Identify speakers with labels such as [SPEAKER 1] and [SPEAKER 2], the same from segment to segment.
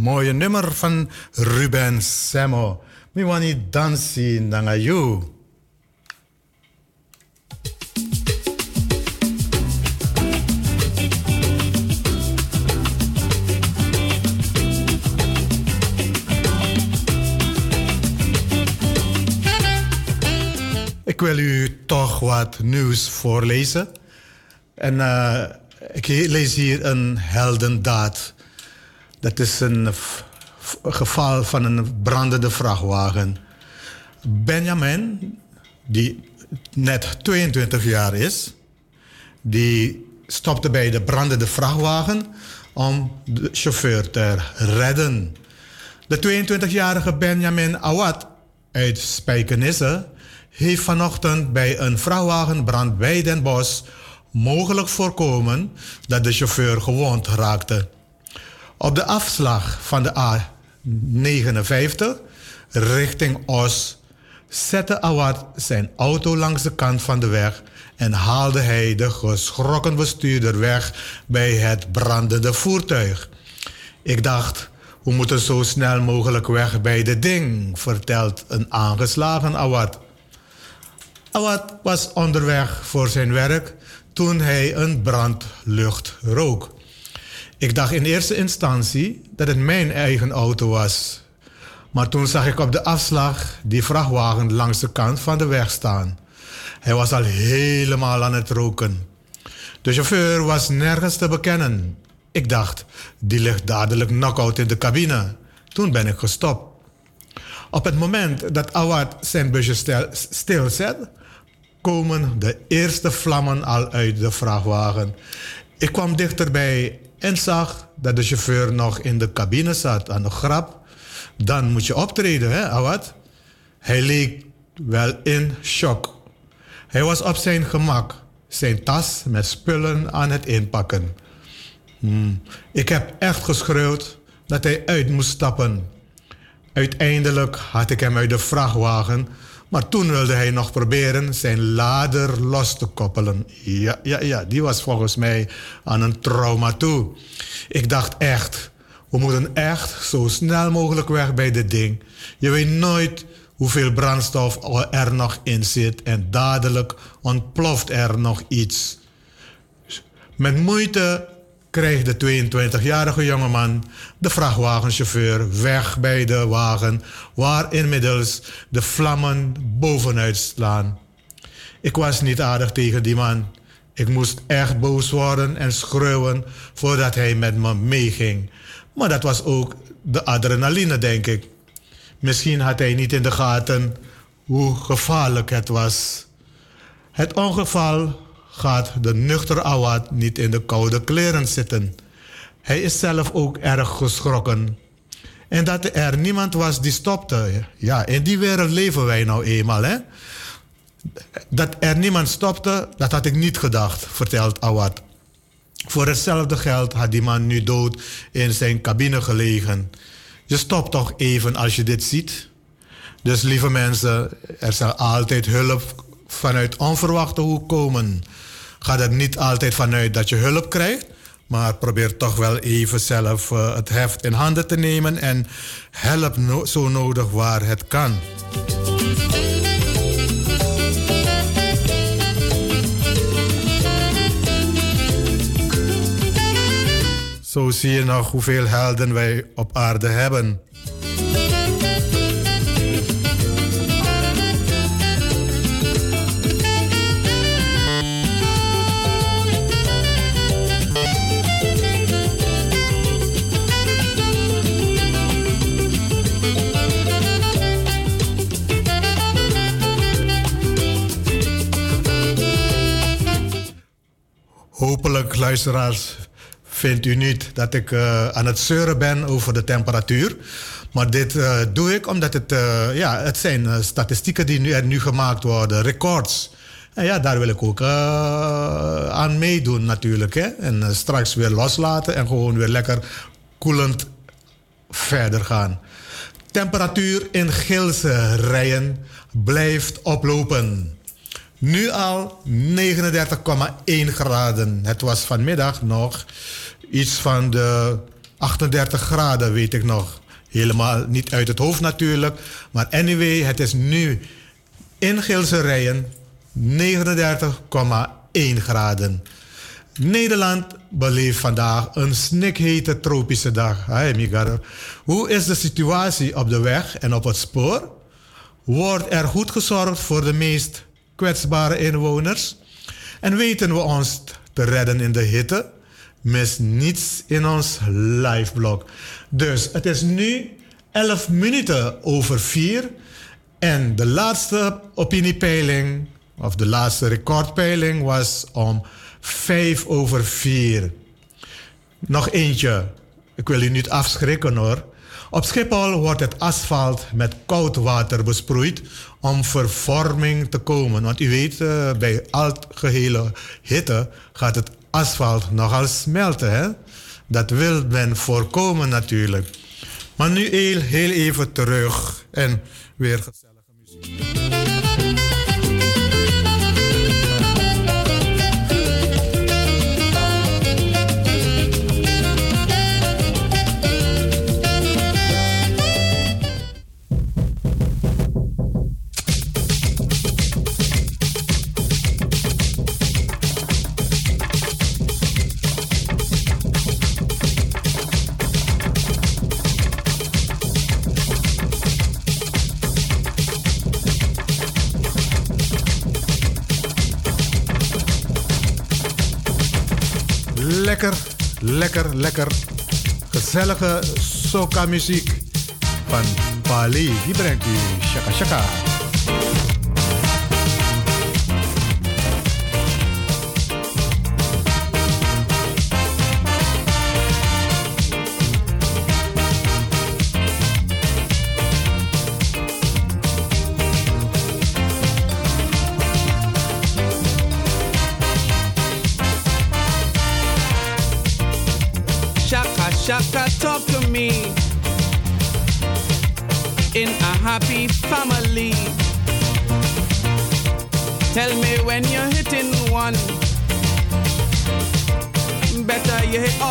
[SPEAKER 1] mooie nummer van Ruben. Miwani dansi nangayu. Ik wil u toch wat nieuws voorlezen. En eh, ik lees hier een heldendaad. Dat is een geval van een brandende vrachtwagen. Benjamin, die net 22 jaar is, die stopte bij de brandende vrachtwagen om de chauffeur te redden. De 22-jarige Benjamin Awad uit Spijkenisse heeft vanochtend bij een vrachtwagenbrand bij Den Bosch mogelijk voorkomen dat de chauffeur gewond raakte. Op de afslag van de A59 richting Os zette Awad zijn auto langs de kant van de weg en haalde hij de geschrokken bestuurder weg bij het brandende voertuig. Ik dacht, we moeten zo snel mogelijk weg bij de ding, vertelt een aangeslagen Awad. Awad was onderweg voor zijn werk toen hij een brandlucht rook. Ik dacht in eerste instantie dat het mijn eigen auto was. Maar toen zag ik op de afslag die vrachtwagen langs de kant van de weg staan. Hij was al helemaal aan het roken. De chauffeur was nergens te bekennen. Ik dacht, die ligt dadelijk knock-out in de cabine. Toen ben ik gestopt. Op het moment dat Awad zijn busje stil- stilzet, komen de eerste vlammen al uit de vrachtwagen. Ik kwam dichterbij en zag dat de chauffeur nog in de cabine zat aan de grap, dan moet je optreden, hè, Awad? Hij leek wel in shock. Hij was op zijn gemak, zijn tas met spullen aan het inpakken. Hmm. Ik heb echt geschreeuwd dat hij uit moest stappen. Uiteindelijk had ik hem uit de vrachtwagen, maar toen wilde hij nog proberen zijn lader los te koppelen. Ja, ja, ja, die was volgens mij aan een trauma toe. Ik dacht echt, we moeten echt zo snel mogelijk weg bij dit ding. Je weet nooit hoeveel brandstof er nog in zit en dadelijk ontploft er nog iets. Met moeite krijgt de 22-jarige jongeman de vrachtwagenchauffeur weg bij de wagen waar inmiddels de vlammen bovenuit slaan. Ik was niet aardig tegen die man. Ik moest echt boos worden en schreeuwen voordat hij met me meeging. Maar dat was ook de adrenaline, denk ik. Misschien had hij niet in de gaten hoe gevaarlijk het was. Het ongeval gaat de nuchter Awad niet in de koude kleren zitten. Hij is zelf ook erg geschrokken. En dat er niemand was die stopte. Ja, in die wereld leven wij nou eenmaal, hè? Dat er niemand stopte, dat had ik niet gedacht, vertelt Awad. Voor hetzelfde geld had die man nu dood in zijn cabine gelegen. Je stopt toch even als je dit ziet. Dus lieve mensen, er zal altijd hulp vanuit onverwachte hoek komen. Ga er niet altijd vanuit dat je hulp krijgt, maar probeer toch wel even zelf uh, het heft in handen te nemen en help zo nodig waar het kan. Zo zie je nog hoeveel helden wij op aarde hebben. Luisteraars, vindt u niet dat ik uh, aan het zeuren ben over de temperatuur. Maar dit uh, doe ik omdat het, uh, ja, het zijn statistieken die nu, er nu gemaakt worden, records. En ja, daar wil ik ook aan meedoen natuurlijk. Hè? En straks weer loslaten en gewoon weer lekker koelend verder gaan. Temperatuur in Gilse rijen blijft oplopen. Nu al 39,1 graden. Het was vanmiddag nog iets van de 38 graden, weet ik nog. Helemaal niet uit het hoofd natuurlijk. Maar anyway, het is nu in Geelse Rijen 39,1 graden. Nederland beleeft vandaag een snikhete tropische dag. Hey, Miguel. Hoe is de situatie op de weg en op het spoor? Wordt er goed gezorgd voor de meest kwetsbare inwoners? En weten we ons te redden in de hitte? Mis niets in ons liveblog. Dus het is nu 11 minuten over 4. En de laatste opiniepeiling, of de laatste recordpeiling, was om 5 over 4. Nog eentje. Ik wil u niet afschrikken hoor. Op Schiphol wordt het asfalt met koud water besproeid om vervorming te komen. Want u weet, uh, bij algehele hitte gaat het asfalt nogal smelten. Hè? Dat wil men voorkomen natuurlijk. Maar nu heel, heel even terug en weer gezellige muziek. Lekker, lekker, lekker gezellige soca muziek van Pali. Die brengt u shaka shaka.
[SPEAKER 2] You hit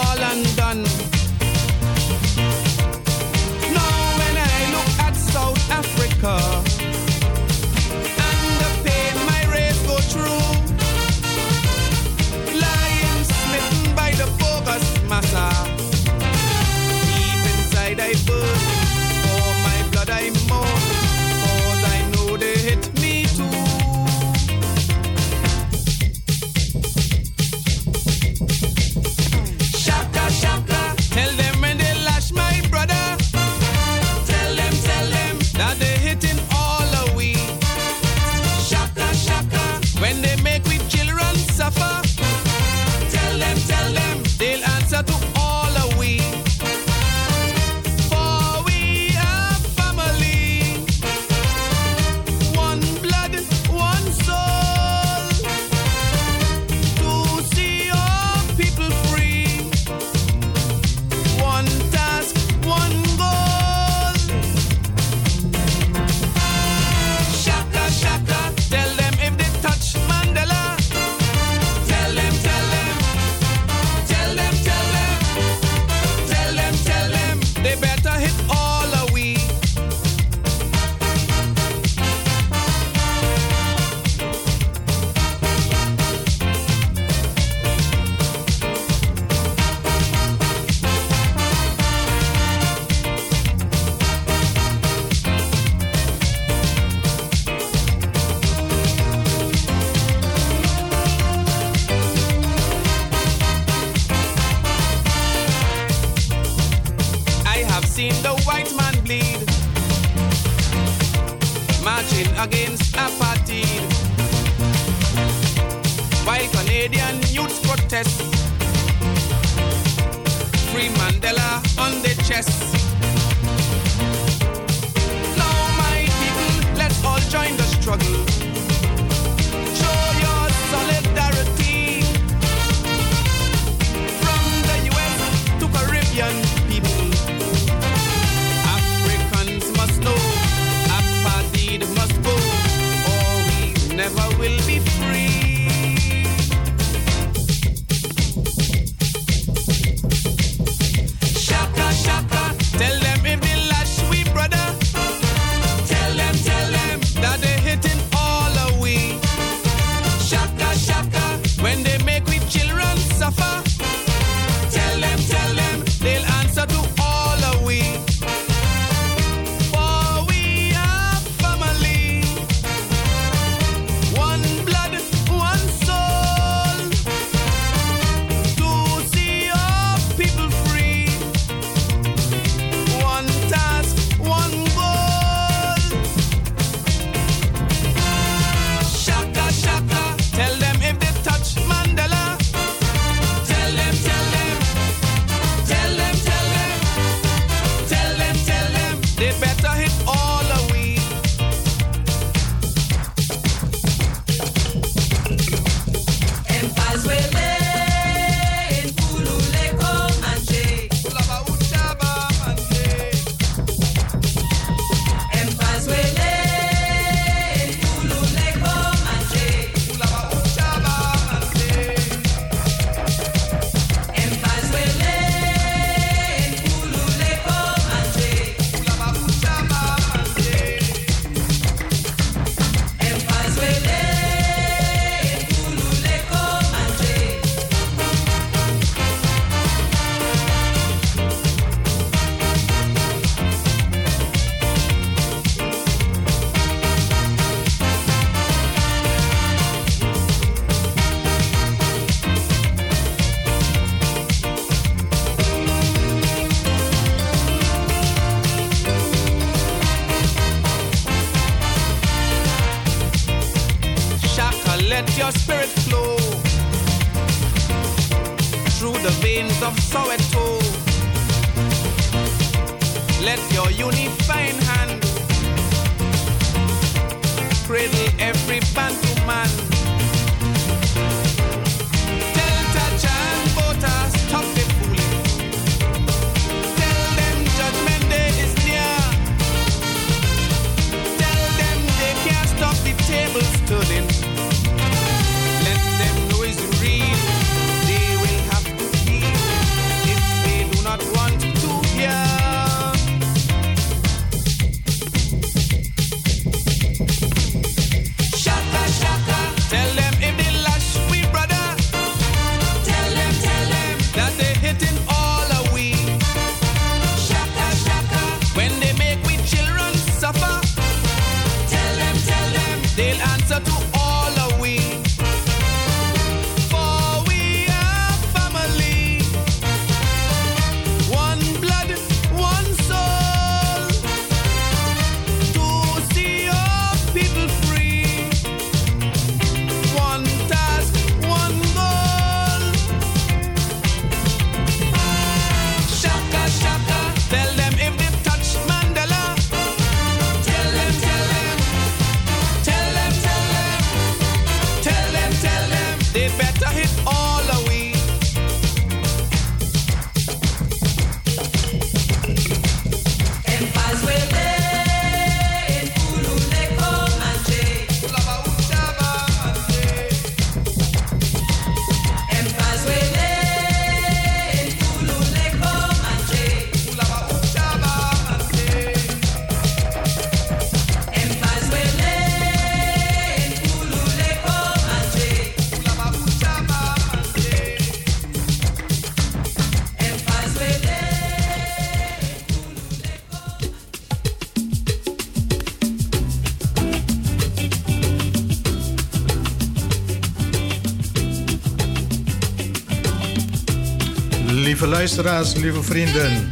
[SPEAKER 1] luisteraars, lieve vrienden.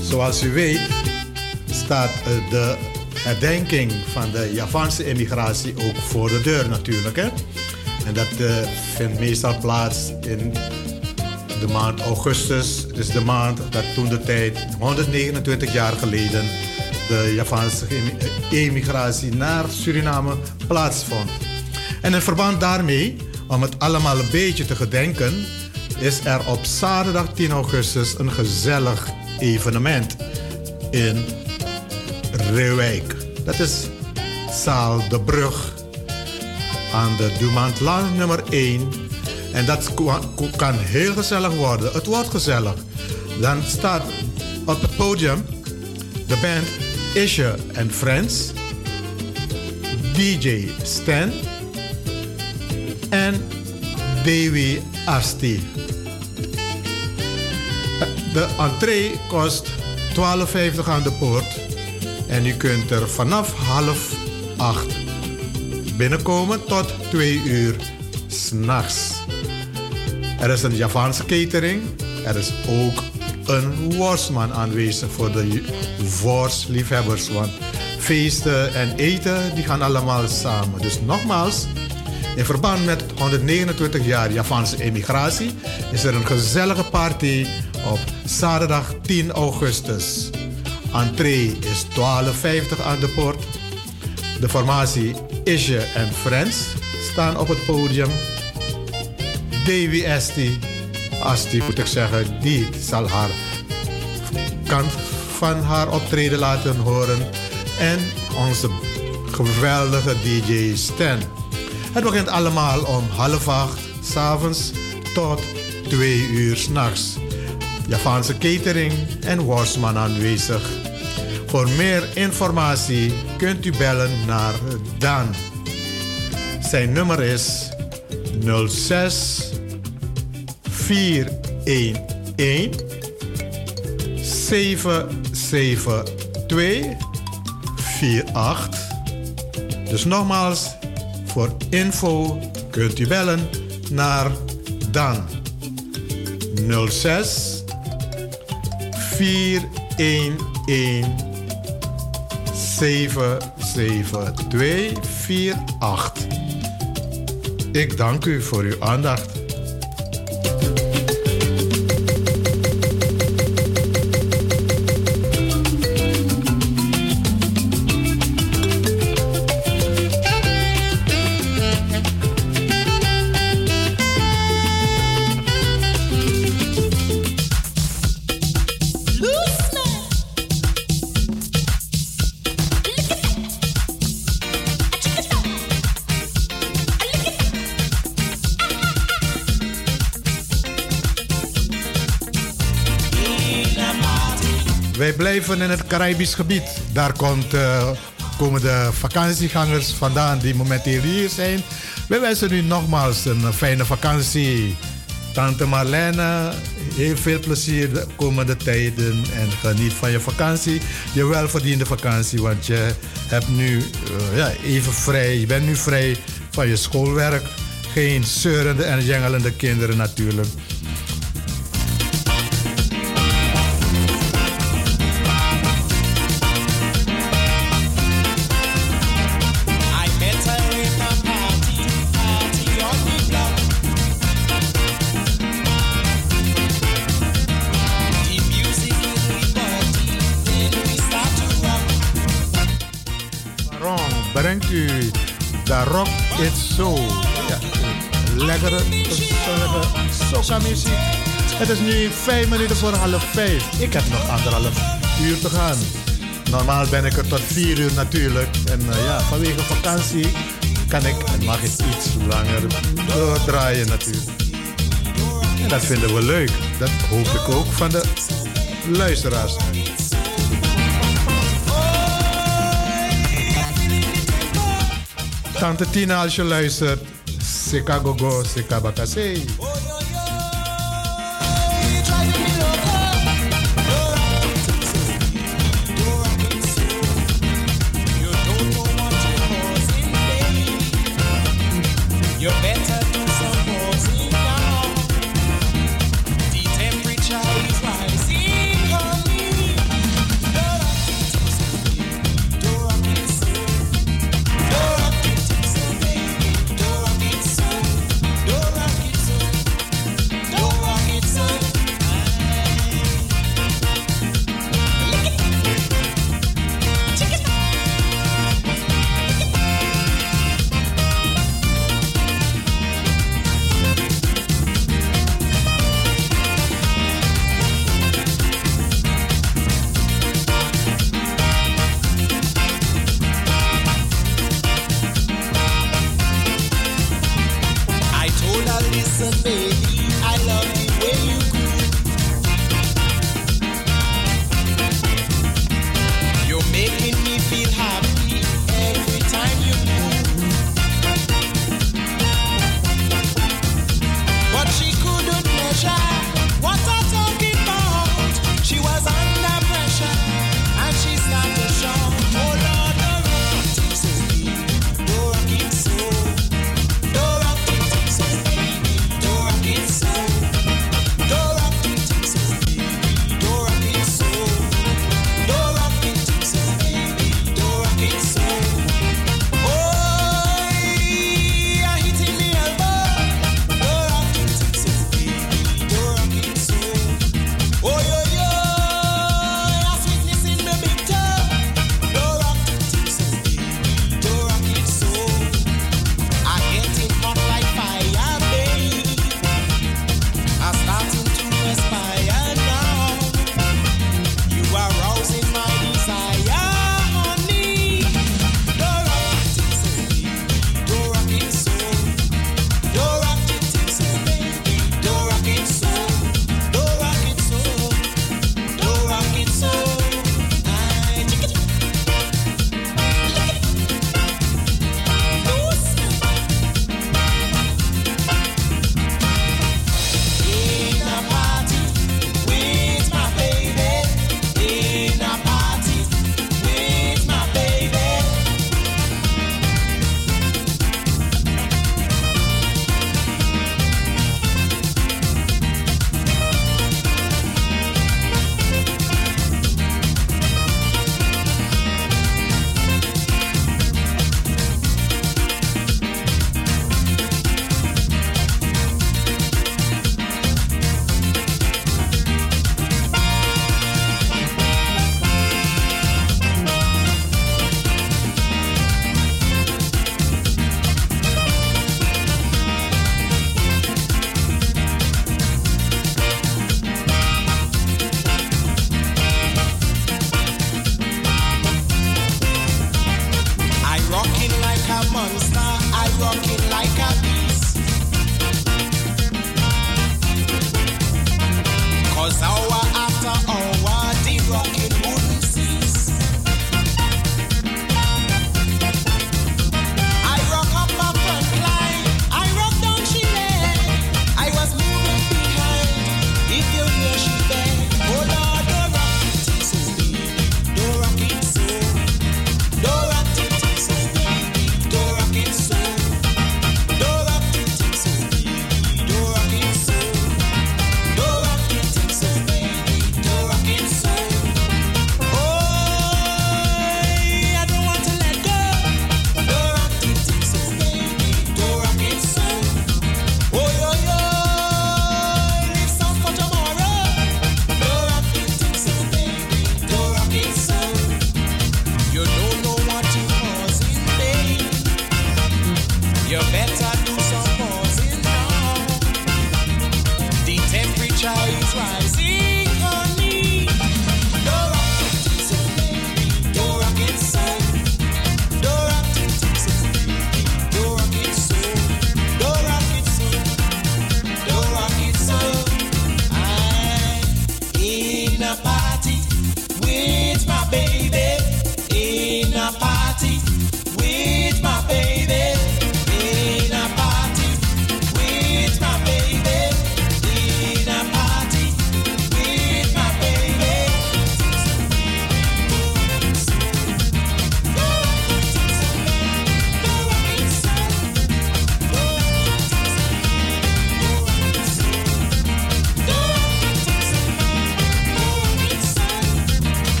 [SPEAKER 1] Zoals u weet staat eh, de herdenking van de Javaanse emigratie ook voor de deur natuurlijk. Hè? En dat eh, vindt meestal plaats in de maand augustus. Is de maand dat toen de tijd, 129 jaar geleden, de Javaanse emigratie naar Suriname plaatsvond. En in verband daarmee, om het allemaal een beetje te gedenken, is er op zaterdag 10 augustus een gezellig evenement in Reewijk. Dat is Zaal de Brug aan de Dumantlaan nummer 1. En dat kan heel gezellig worden. Het wordt gezellig. Dan staat op het podium de band Isje and Friends, DJ Stan en Dewi Asti. De entree kost 12,50 aan de poort. En u kunt er vanaf half acht binnenkomen tot twee uur s'nachts. Er is een Javaanse catering. Er is ook een worstman aanwezig voor de worstliefhebbers. Want feesten en eten die gaan allemaal samen. Dus nogmaals, in verband met 129 jaar Javaanse emigratie is er een gezellige party op zaterdag 10 augustus. Entree is 12,50 aan de poort. De formatie Isje en Friends staan op het podium. Davy Esti, Asti moet ik zeggen, die zal haar kant van haar optreden laten horen. En onze geweldige DJ Stan. Het begint allemaal om half acht s'avonds tot twee uur s'nachts. Javaanse catering en worstman aanwezig. Voor meer informatie kunt u bellen naar Dan. Zijn nummer is 06 411 772 48. Dus nogmaals, voor info kunt u bellen naar Dan 06 411 77248. Ik dank u voor uw aandacht. In het Caribisch gebied. Daar komt, eh, komen de vakantiegangers vandaan die momenteel hier zijn. Wij wensen u nogmaals een fijne vakantie. Tante Marlene, heel veel plezier de komende tijden en geniet van je vakantie. Je welverdiende vakantie, want je hebt nu eh, ja, even vrij. Je bent nu vrij van je schoolwerk. Geen zeurende en jengelende kinderen natuurlijk. Brengt u de Rock It So? Ja, lekkere, gezellige soca muziek. Het is nu vijf minuten voor half vijf. Ik heb nog anderhalf uur te gaan. Normaal ben ik er tot vier uur natuurlijk. En eh, ja, vanwege vakantie kan ik en mag ik iets langer doordraaien natuurlijk. En dat vinden we leuk. Dat hoop ik ook van de luisteraars. Tante Tina, als je luistert, Sika Gogo, Sika.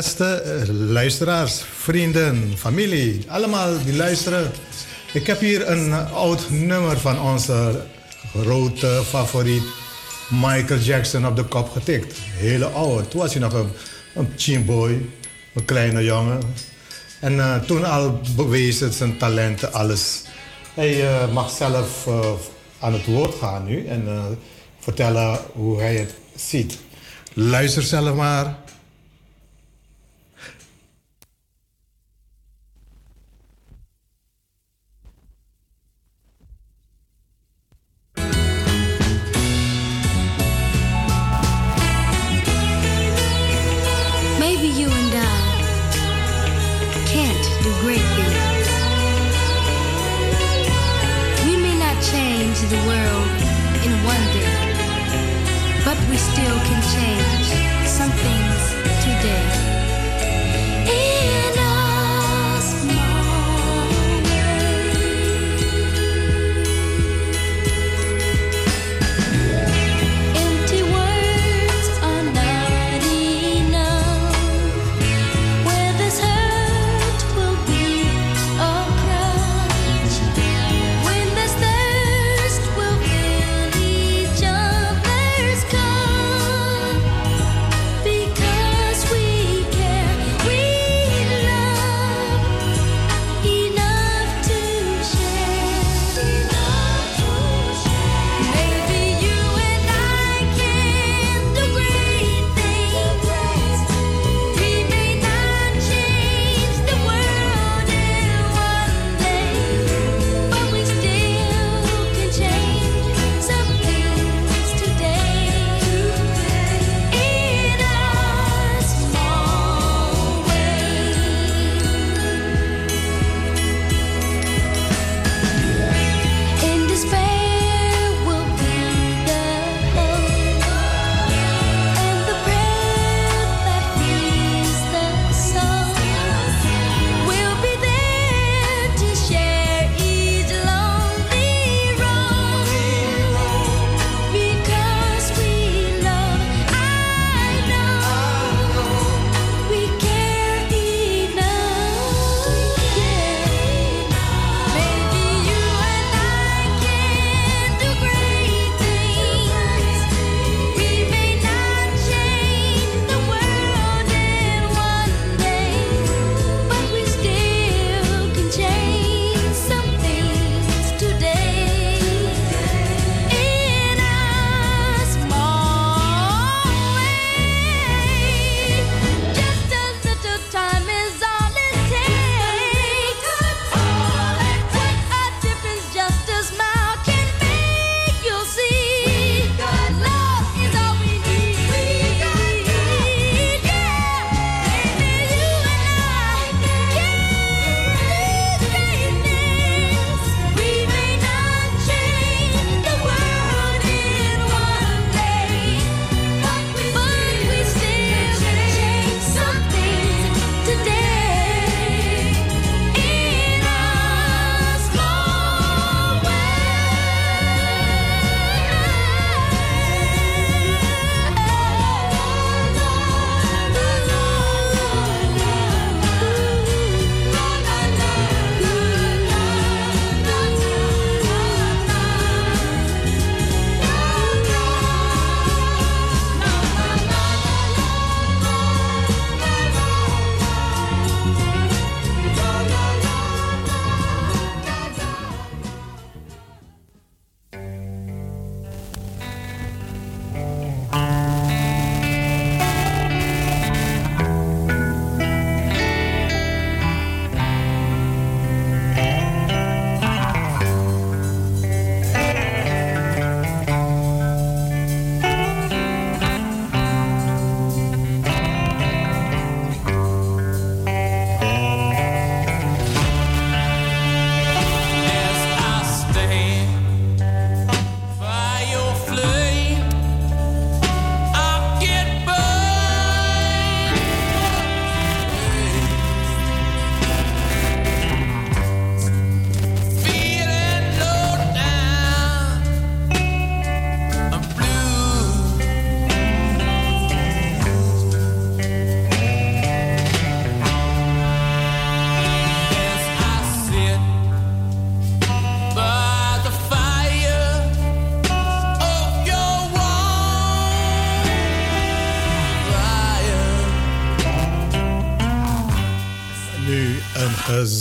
[SPEAKER 3] Beste eh, luisteraars, vrienden, familie, allemaal die luisteren. Ik heb hier een eh, oud nummer van onze grote favoriet Michael Jackson op de kop getikt. Hele oud. Toen was hij nog een, een teen boy, een kleine jongen. En eh, toen al bewezen zijn talenten, alles. Hij mag zelf aan het woord gaan nu en vertellen hoe hij het ziet. Luister zelf maar.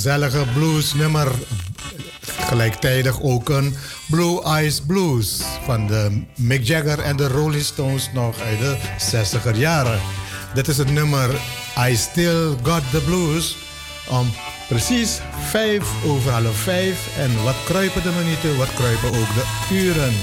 [SPEAKER 4] Gezellige bluesnummer. Gelijktijdig ook een Blue Eyes Blues van de Mick Jagger en de Rolling Stones nog uit de 60er jaren. Dit is het nummer I Still Got the Blues om precies 5 over half 5. En wat kruipen de minuten, wat kruipen ook de uren.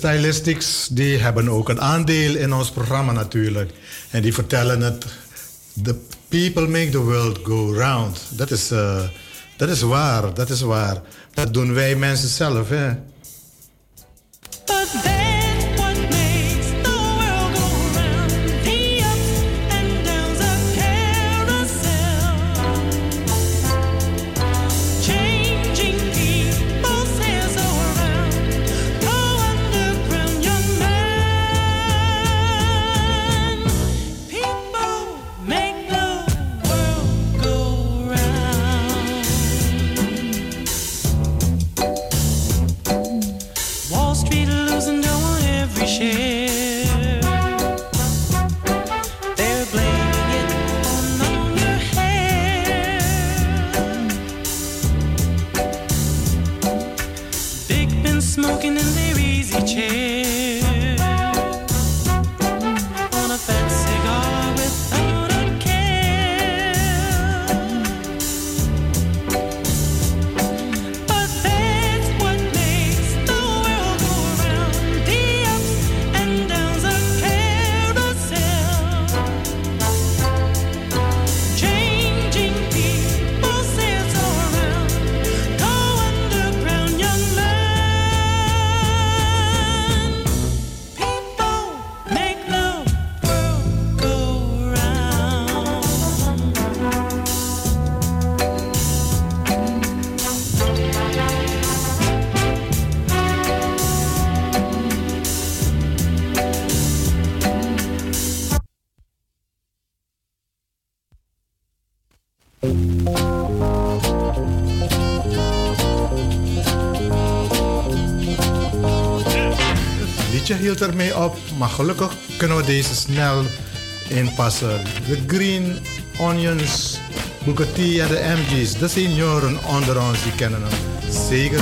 [SPEAKER 4] Stylistics die hebben ook een aandeel in ons programma natuurlijk. En die vertellen het. The people make the world go round. Dat is, eh, dat is waar, dat is waar. Dat doen wij mensen zelf, hè.
[SPEAKER 2] gelukkig kunnen we deze snel inpassen. De Green Onions, Booker en de MG's, de senioren onder ons, die kennen hem. Zeker.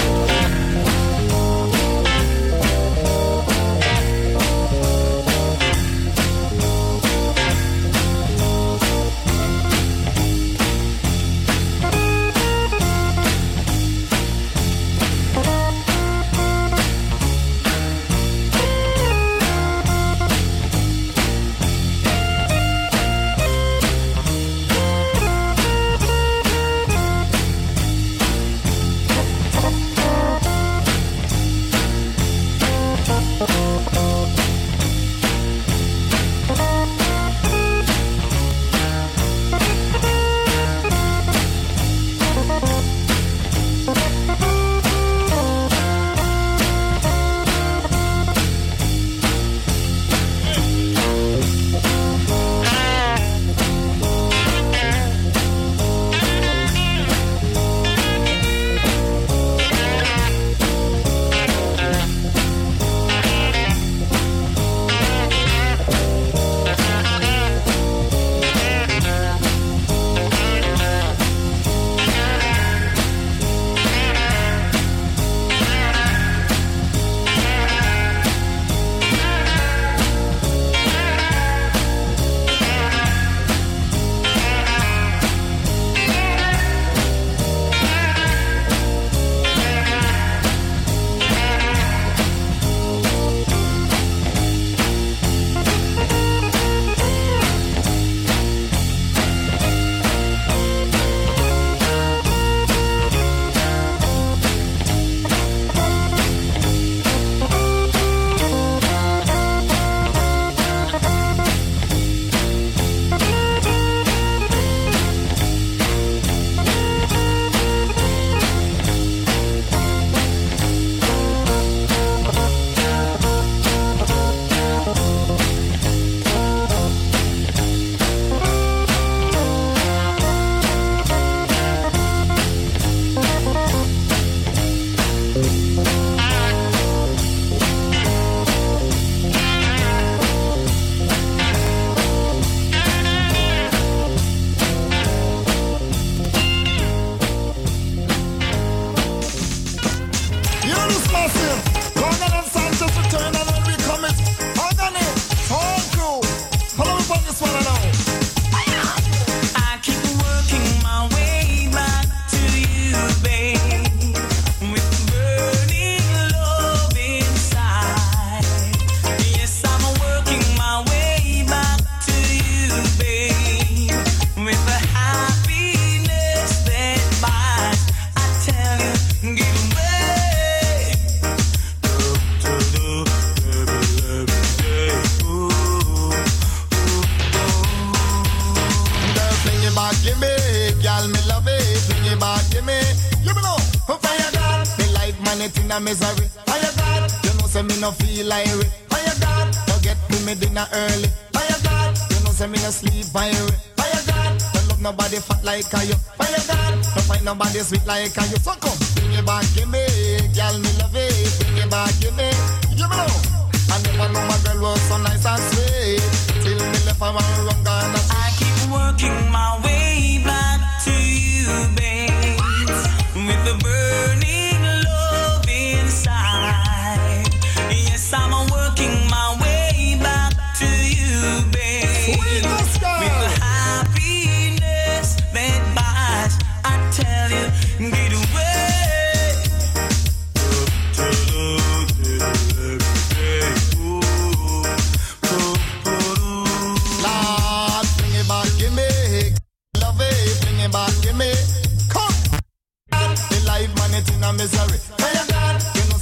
[SPEAKER 5] sweet like a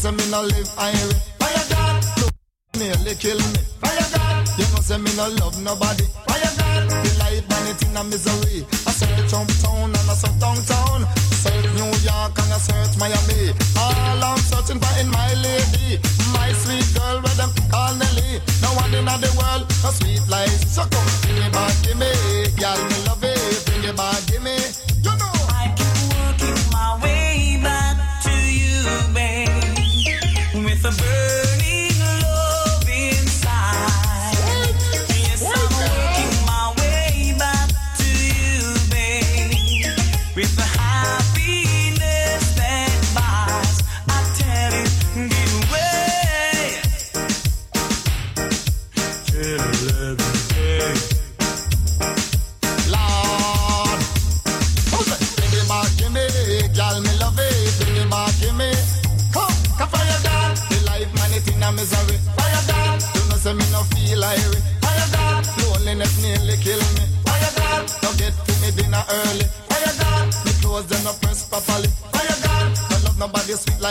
[SPEAKER 5] say me no live angry. Fire God, look nearly kill me. Fire God, you know say me no love nobody. Fire God, the life and it in a misery. I search uptown and I search downtown. Search New York and I search Miami. All I'm searching for in my lady, my sweet girl where them call Nelly. No one in the world no sweet life. So come bring it back
[SPEAKER 6] to
[SPEAKER 5] me, girl, me love it, bring it back.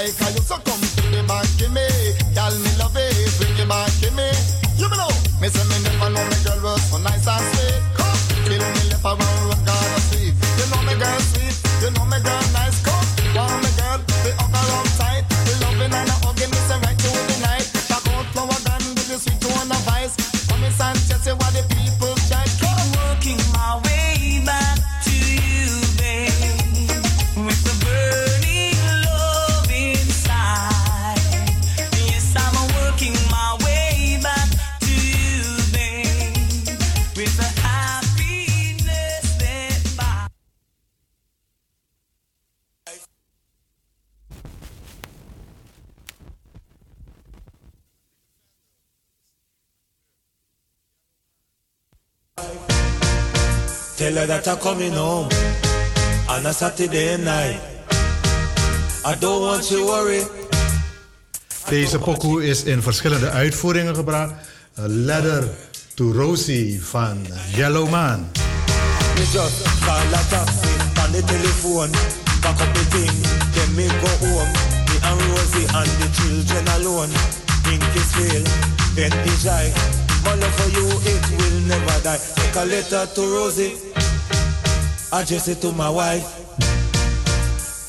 [SPEAKER 5] Like I you. So come
[SPEAKER 6] I'm
[SPEAKER 7] coming home on a Saturday night. I don't want you worry.
[SPEAKER 1] Deze pokoe is in verschillende uitvoeringen gebracht. A Letter to Rosie van Yellow Man.
[SPEAKER 7] Me just call a taxi on the telephone. Pack up the thing, then me go home. Me and Rosie and the children alone. Think it's real, then it's I. My love for you, it will never die. Take a letter to Rosie. Address it to my wife.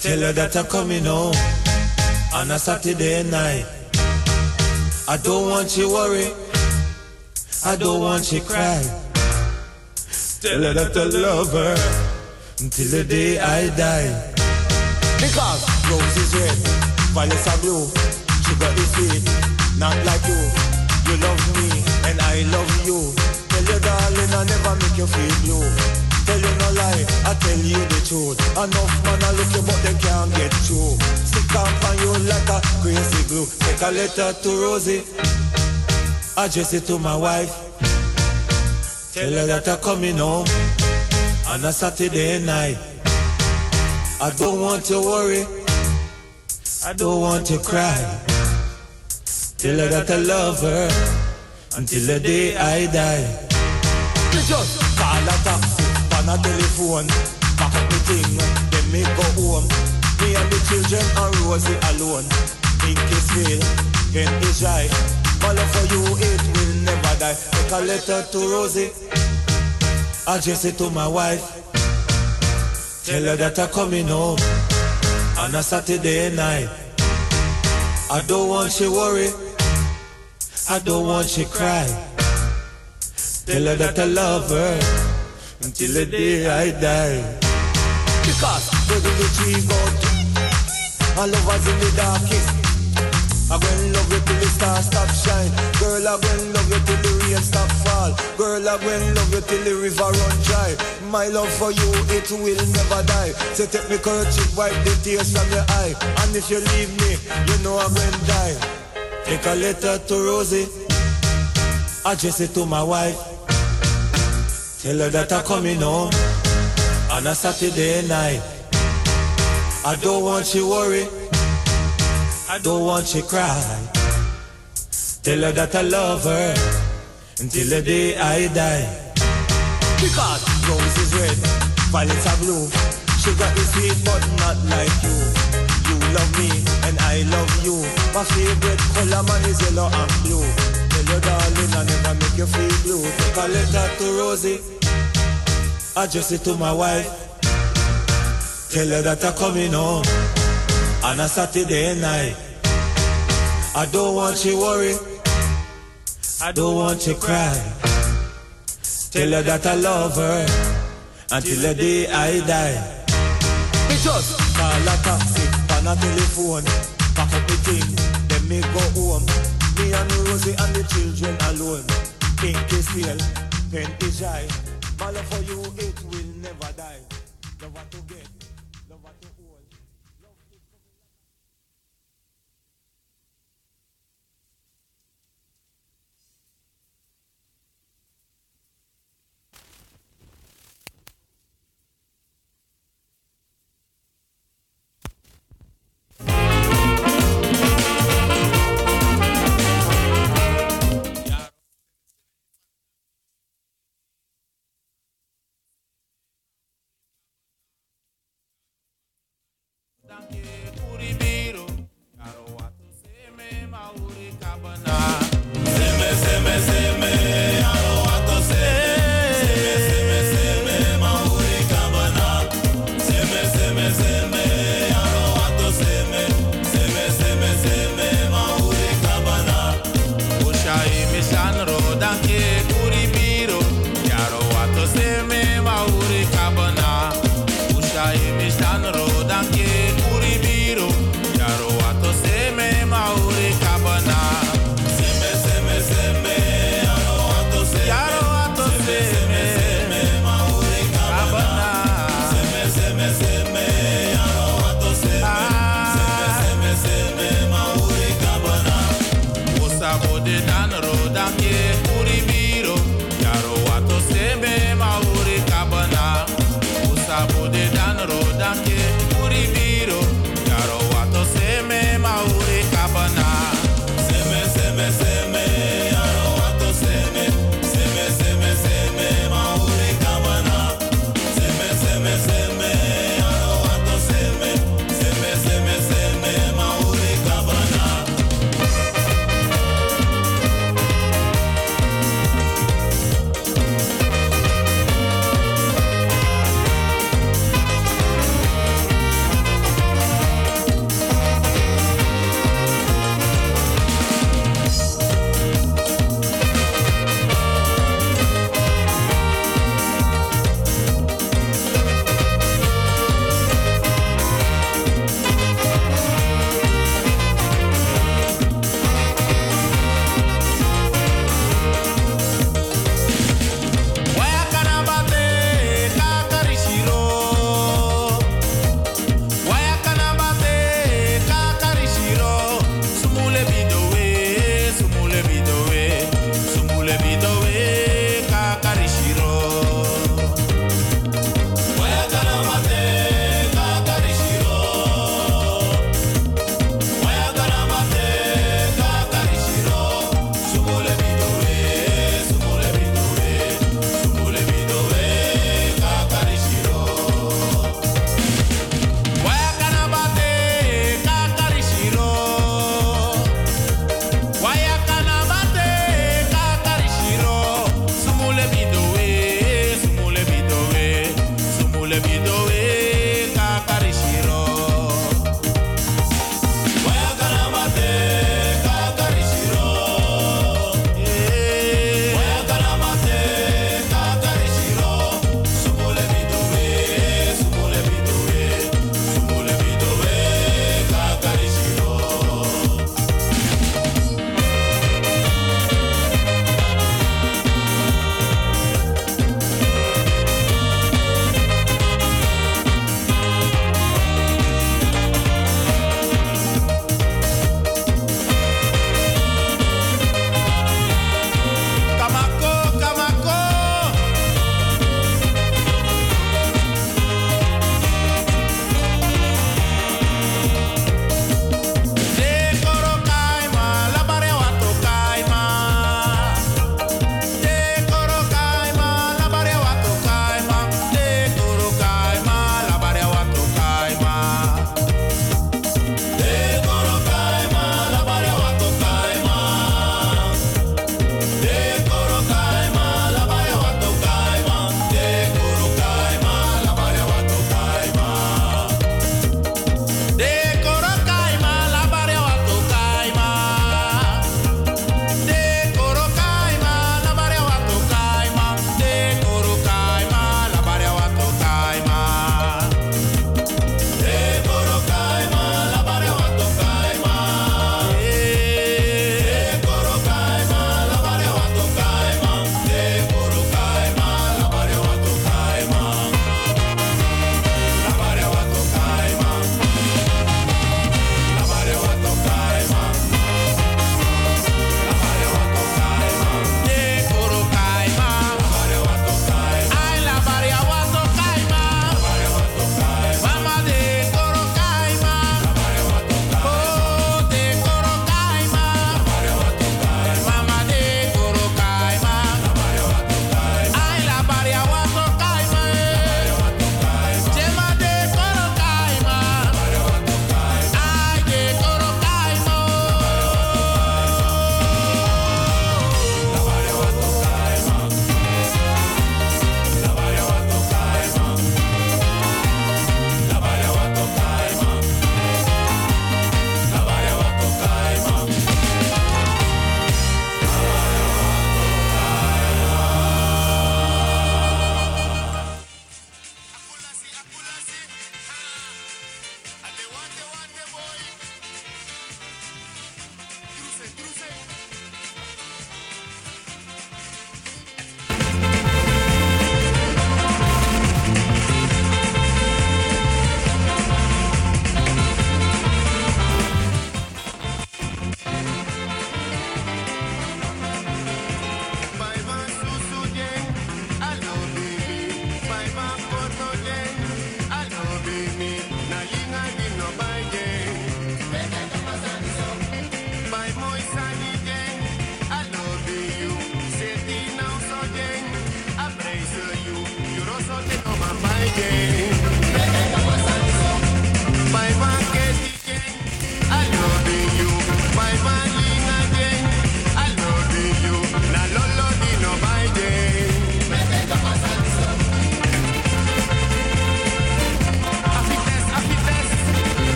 [SPEAKER 7] Tell her that I'm coming home on a Saturday night. I don't want you worry. I don't want you cry. Tell her that I love her until the day I die. Because rose is red, violets are blue. Sugar is sweet, not like you. You love me and I love you. Tell your darling I never make you feel blue. Tell you no lie, I tell you the truth. Enough man I look you but they can't get through. Stick up on you like a crazy glue. Take a letter to Rosie, address it to my wife. Tell her that I'm coming home on a Saturday night. I don't want to worry. I don't want to cry. Tell her that I love her until the day I die. Just call a taxi on a telephone. Pack up the thing, then me go home. Me and the children and Rosie alone. Then it's right. My love for you, it will never die. Take a letter to Rosie. Address it to my wife. Tell her that I'm coming home on a Saturday night. I don't want you worry. I don't want you cry. Tell her that I love her until the day I die. Because where do the tree go to? I love us in the darkest. I go and love you till the stars stop shine. Girl, I go and love you till the rain stop fall. Girl, I go and love you till the river run dry. My love for you, it will never die. So take me kerchief, wipe the tears from your eye. And if you leave me, you know I'm going to die. Take a letter to Rosie, address it to my wife. Tell her that I'm coming home on a Saturday night. I don't want you worry. I don't want you cry. Tell her that I love her until the day I die. Because rose is red, violets are blue. Sugar is sweet, but not like you. You love me and I love you. My favorite color man is yellow and blue. Tell your darling I never make you feel blue. Take a letter to Rosie, address it to my wife. Tell her that I'm coming home on a Saturday night. I don't want you worry. I don't want you cry. Tell her that I love her until the day I die. Me just call a taxi on a telephone. Pack up the thing, then me go home. Me and Rosie and the children alone. Pink is real, pen is. My love for you,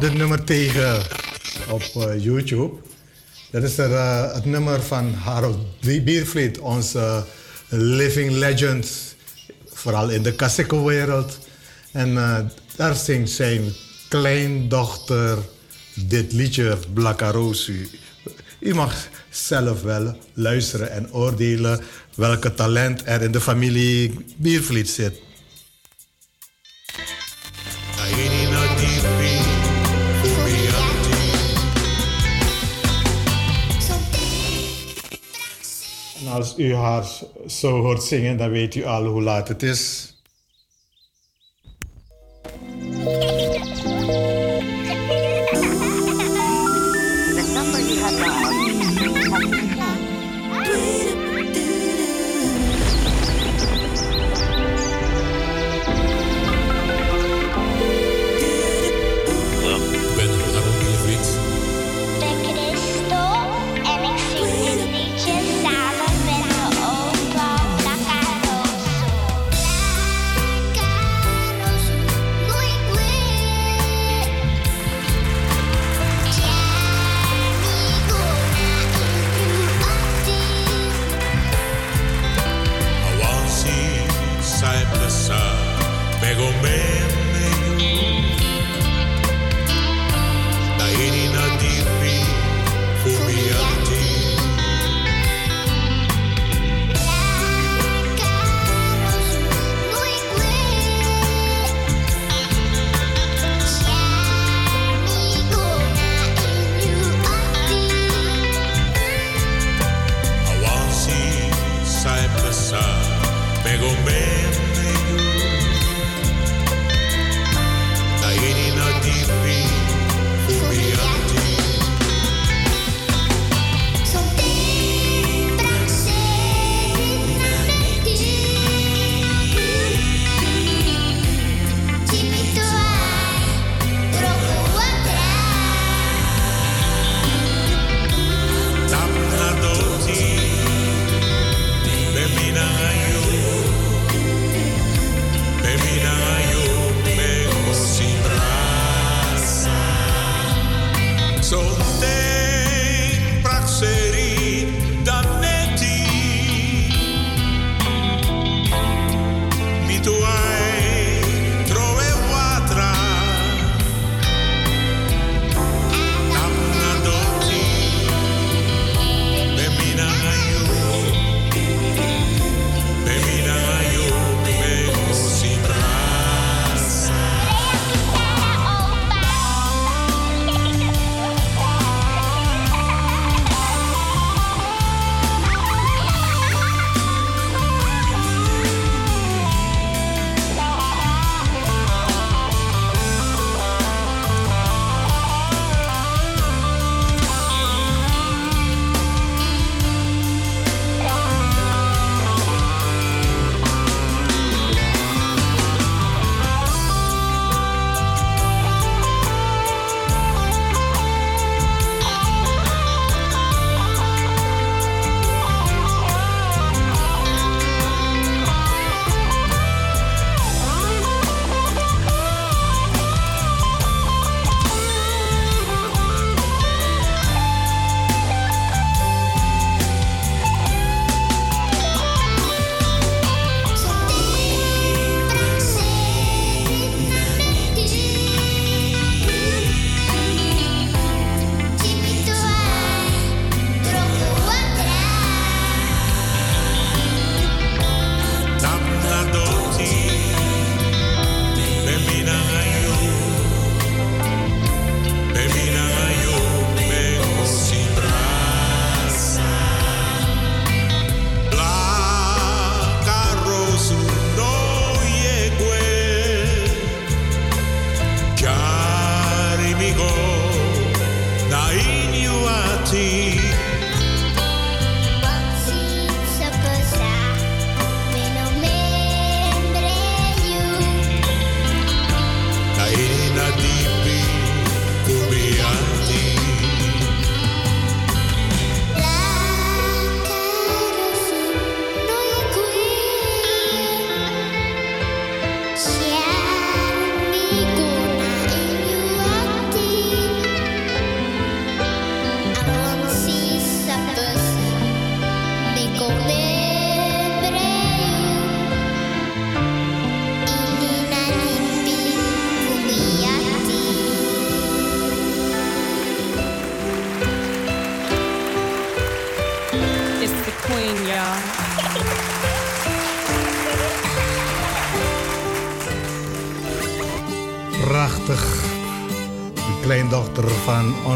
[SPEAKER 8] dit nummer tegen op eh, YouTube. Dat is er, eh, het nummer van Harold Biervliet, onze living legend, vooral in de Kaseko-wereld. En eh, daar zingt zijn kleindochter dit liedje, Blakarosu. U mag zelf wel luisteren en oordelen welke talent er in de familie Biervliet zit. Als u haar zo hoort zingen, dan weet u al hoe laat het is.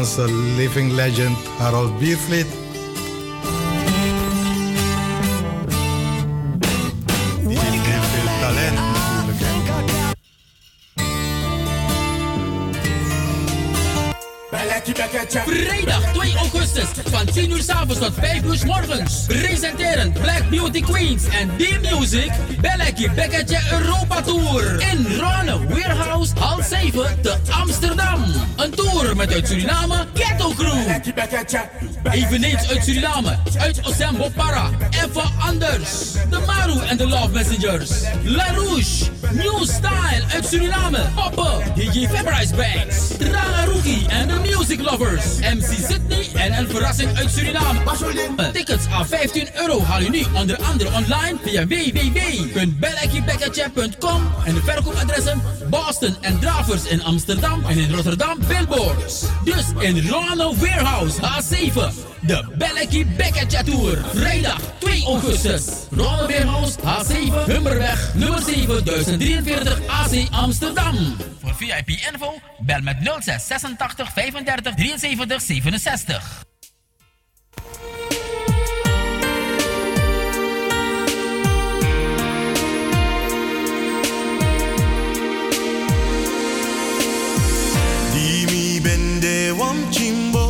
[SPEAKER 1] Onze living legend Harold Biervliet. Talent.
[SPEAKER 9] Vrijdag 2 augustus van 10 uur s avonds tot 5 uur morgens. Presenteren Black Beauty Queens en D-Music. Belletje Bekketje Europa Tour. In Ronne Warehouse, hal 7 te Amsterdam. Een tour met uit Suriname Ghetto Crew. Eveneens uit Suriname, uit Osembo Para. Even anders. De Maru en de Love Messengers. La Rouge, New Style uit Suriname. Poppen, DJ Fabrice Banks. Rangaruki en de Music Lovers. MC Sydney en een verrassing uit Suriname. Tickets aan 15 euro haal je nu onder andere online via www.bellekiebekkertje.com en de verkoopadressen Boston en Dravers in Amsterdam en in Rotterdam Billboards. Dus in Ronald Warehouse H7. De Bellekie Bekkertje Tour. Vrijdag 2 augustus. Warehouse H7 Hummerweg nummer 7043 AC Amsterdam. Voor VIP info bel met 06 86 35 73 67.
[SPEAKER 10] Di mi bende wam chimboy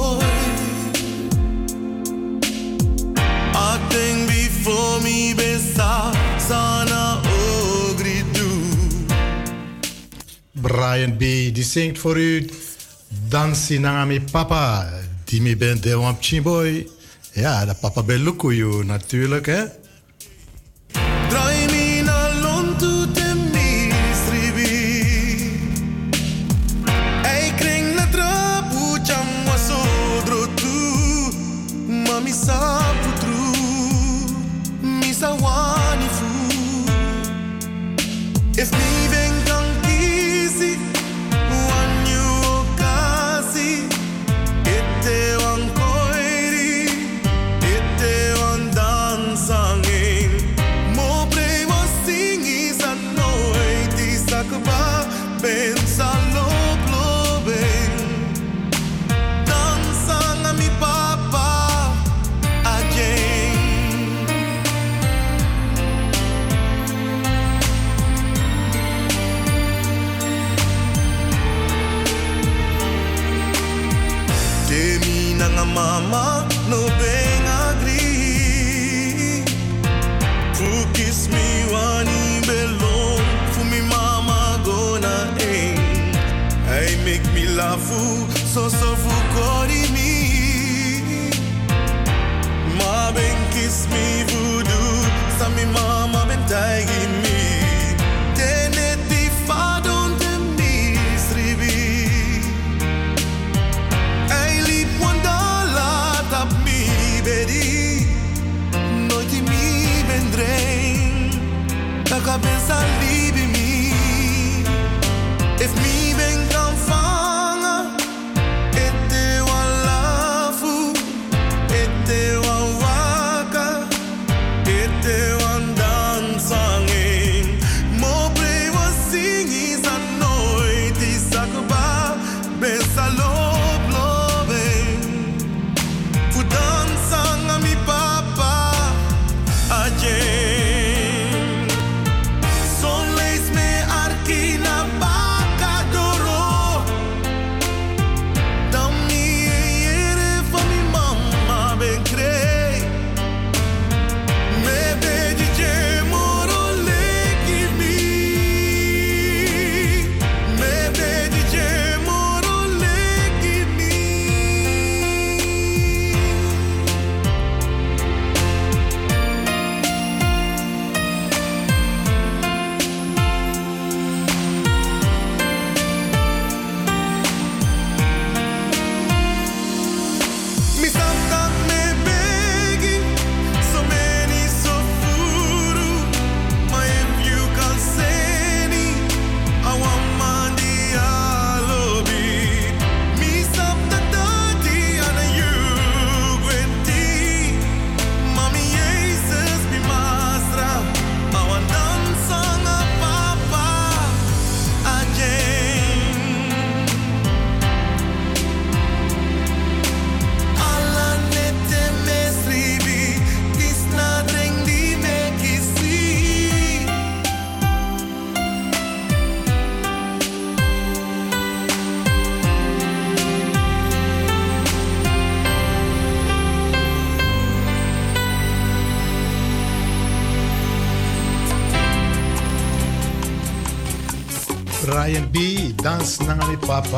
[SPEAKER 10] Me besa sana
[SPEAKER 1] Brian B. die zingt voor u Dansi Nangami Papa. Die mi bent de Wamp Chimboy. Ja, de papa Belukuyu natuurlijk, hè?
[SPEAKER 10] So so fu kori me. Ma ben kiss me voodoo Sa mi. Mama ben taigi mi sribi Ei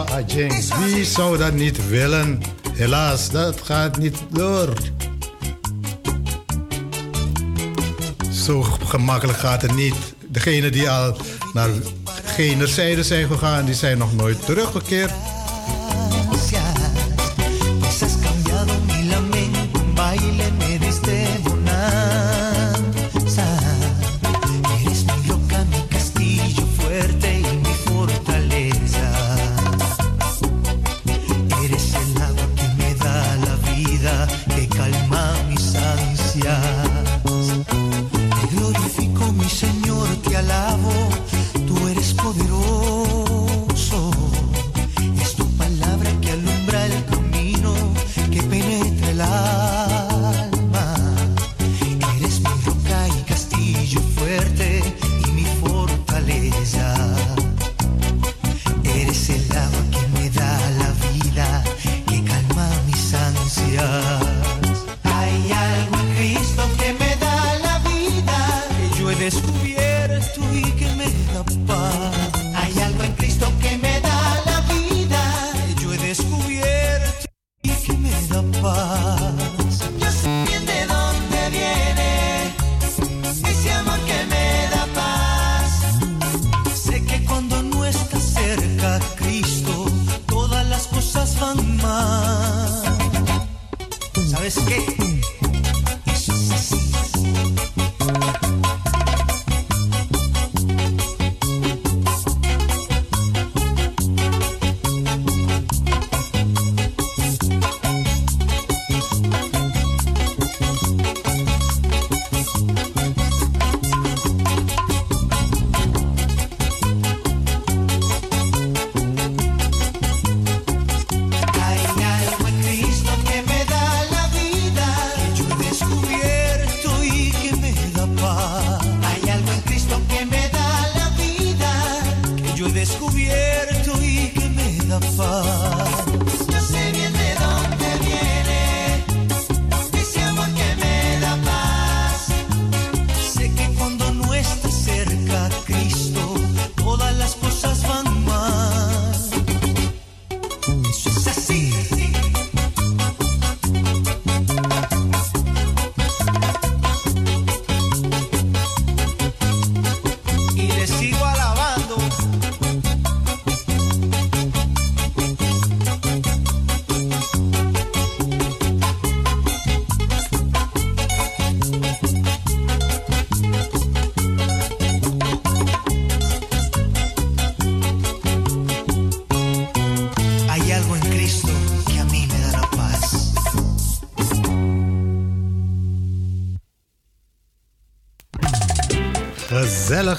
[SPEAKER 11] Ajeng. Wie zou dat niet willen? Helaas, dat gaat niet door. Zo gemakkelijk gaat het niet. Degenen die al naar generzijde zijn gegaan, die zijn nog nooit teruggekeerd.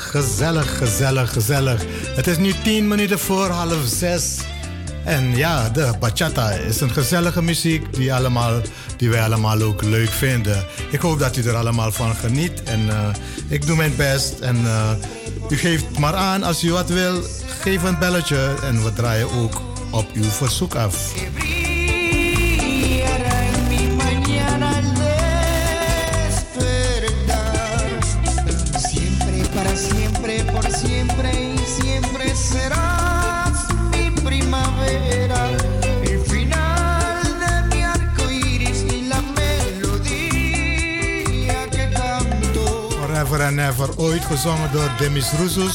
[SPEAKER 11] gezellig, gezellig, gezellig. Het is nu tien minuten voor half zes. En ja, de bachata is een gezellige muziek die, allemaal, die wij allemaal ook leuk vinden. Ik hoop dat u er allemaal van geniet. En eh, ik doe mijn best. En eh, u geeft maar aan als u wat wil. Geef een belletje en we draaien ook op uw verzoek af. Never Ooit, gezongen door Demis Roussos.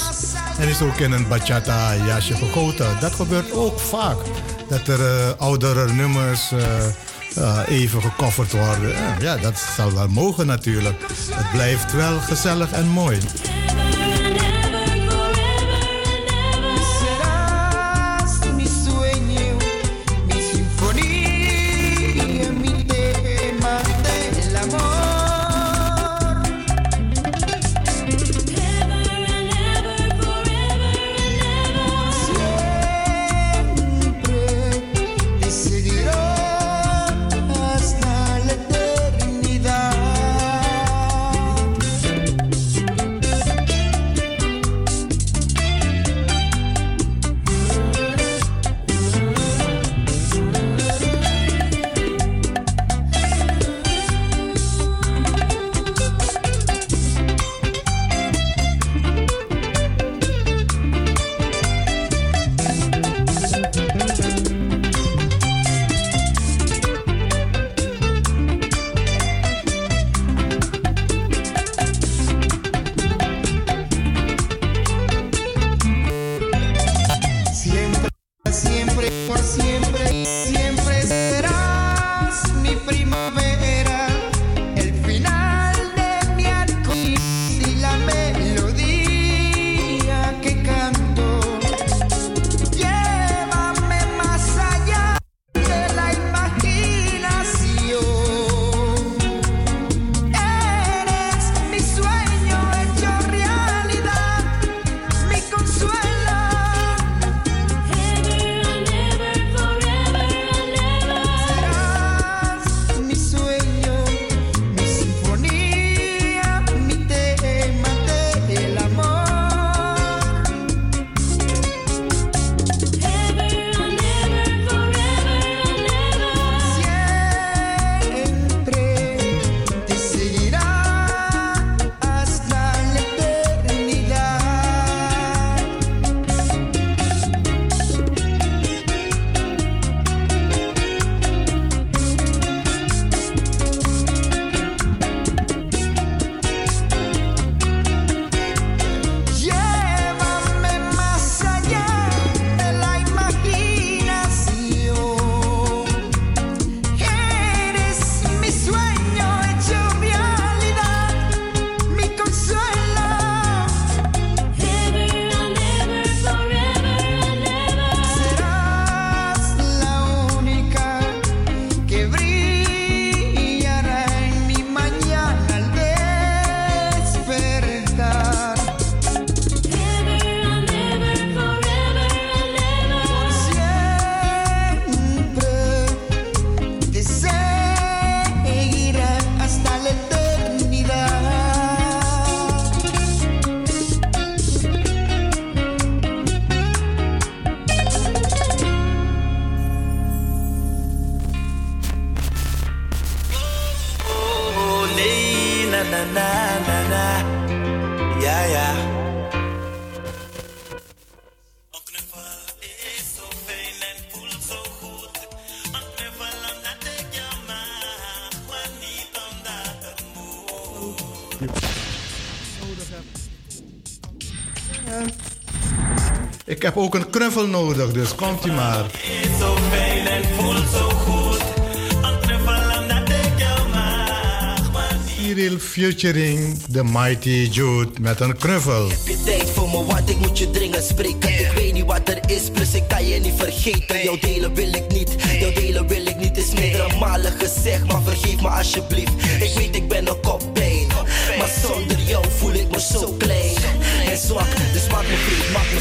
[SPEAKER 11] En is ook in een bachata jasje gegoten. Dat gebeurt ook vaak. Dat er eh, oudere nummers eh, eh, even gecoverd worden. ja, dat zal wel mogen natuurlijk. Het blijft wel gezellig en mooi.
[SPEAKER 1] Ik heb ook een knuffel nodig, dus komt u maar.
[SPEAKER 12] Eet zo en voelt zo goed.
[SPEAKER 1] Cyril featuring The Mighty Jude met een knuffel.
[SPEAKER 13] Heb je tijd voor me, want ik moet je dringen spreken. Ik weet niet wat er is, plus ik kan je niet vergeten. Jouw delen wil ik niet, jouw delen wil ik niet. Is meerdere malen gezegd, maar vergeef me alsjeblieft. Ik weet, ik ben een kopbeen, Maar zonder jou voel ik me zo klein en zwak. Dus maak me vriend, maak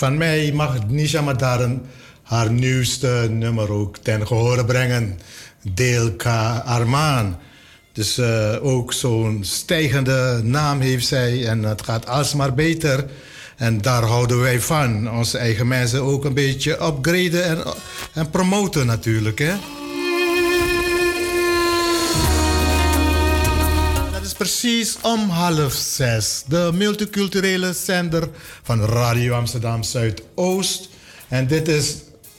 [SPEAKER 12] Van
[SPEAKER 14] mij
[SPEAKER 13] mag
[SPEAKER 3] Nisha Madaren haar nieuwste nummer ook ten gehore brengen. Deel K. Armaan. Dus eh, ook zo'n stijgende naam heeft zij en het gaat alsmaar beter. En daar houden wij van. Onze eigen mensen ook een beetje upgraden en, en promoten natuurlijk. Hè? Precies om half zes. De multiculturele zender van Radio Amsterdam Zuidoost. En dit is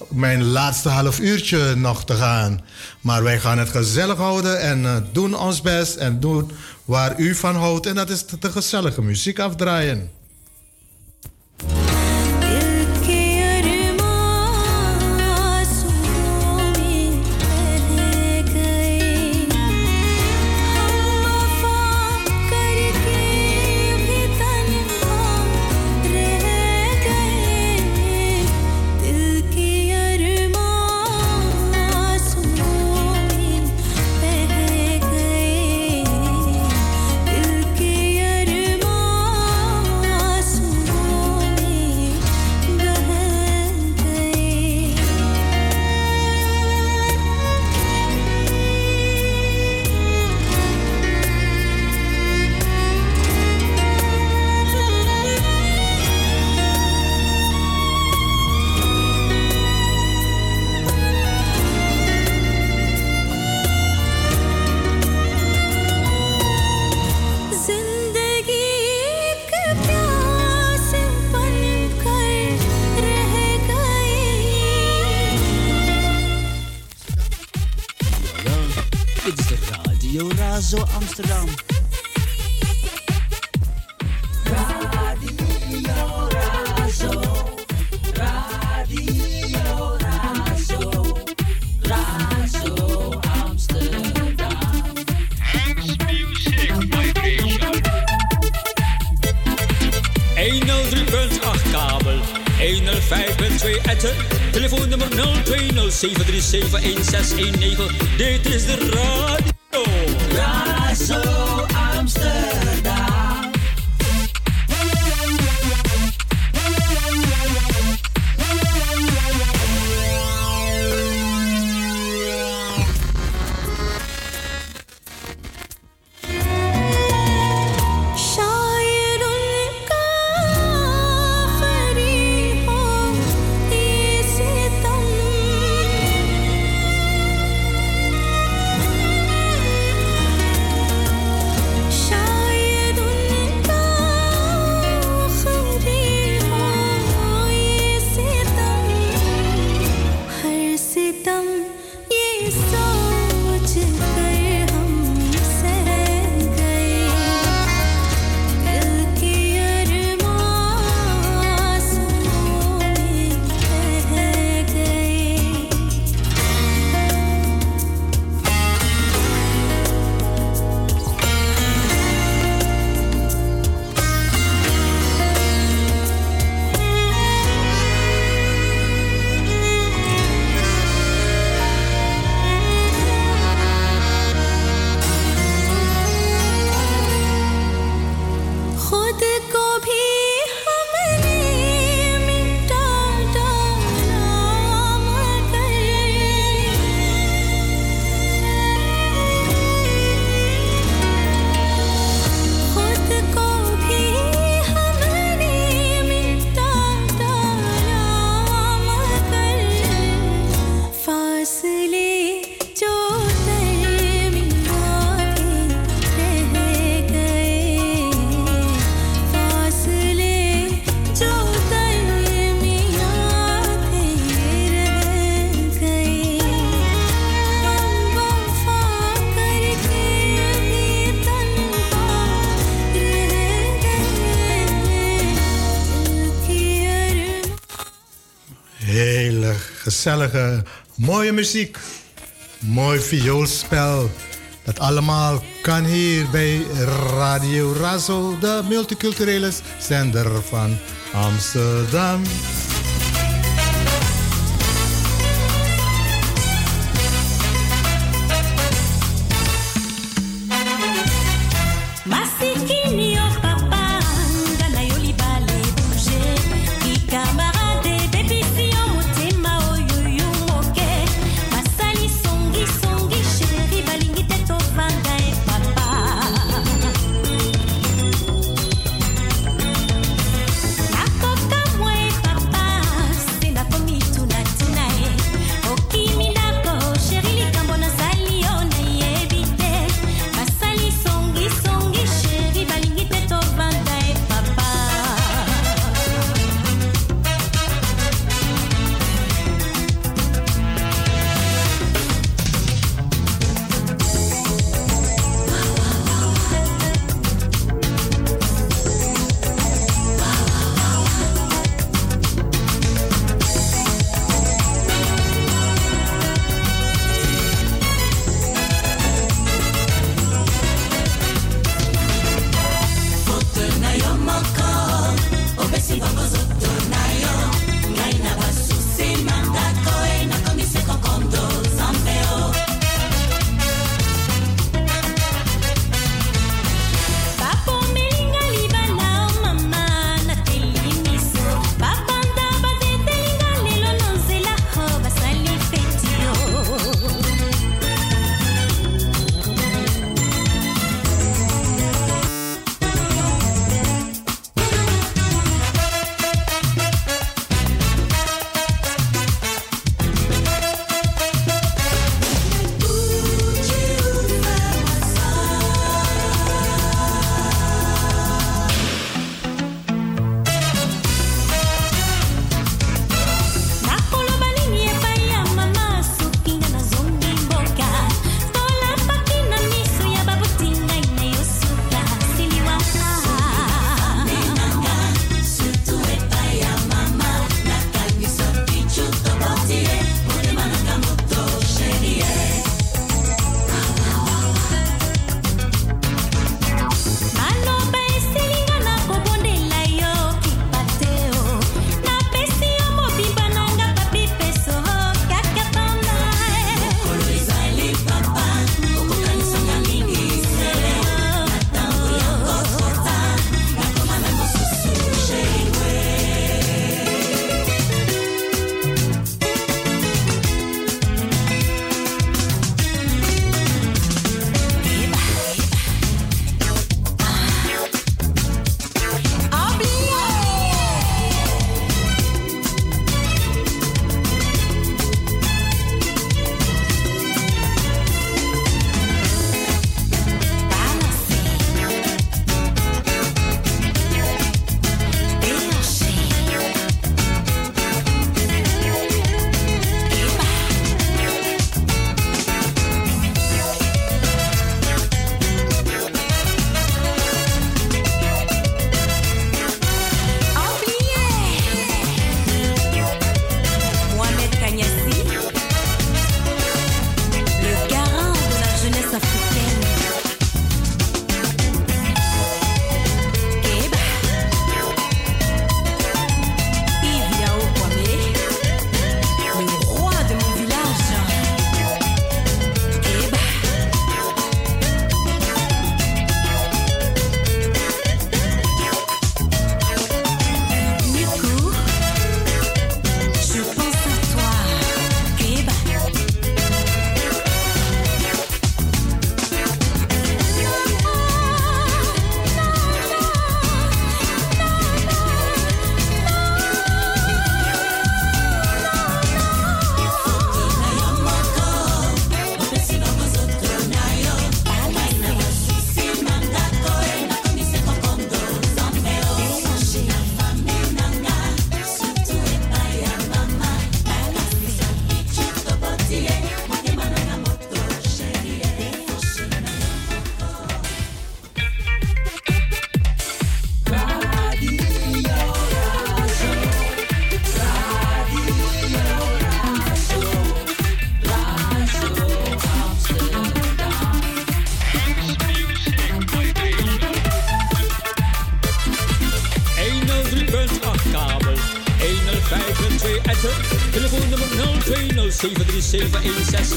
[SPEAKER 3] mijn laatste half uurtje nog te gaan. Maar wij gaan het gezellig houden en eh, doen ons best en doen waar u van houdt. En dat is de, de gezellige muziek afdraaien. 7-1 gezellige, mooie muziek. Mooi vioolspel. Dat allemaal kan hier bij Radio Razo, de multiculturele zender van Amsterdam.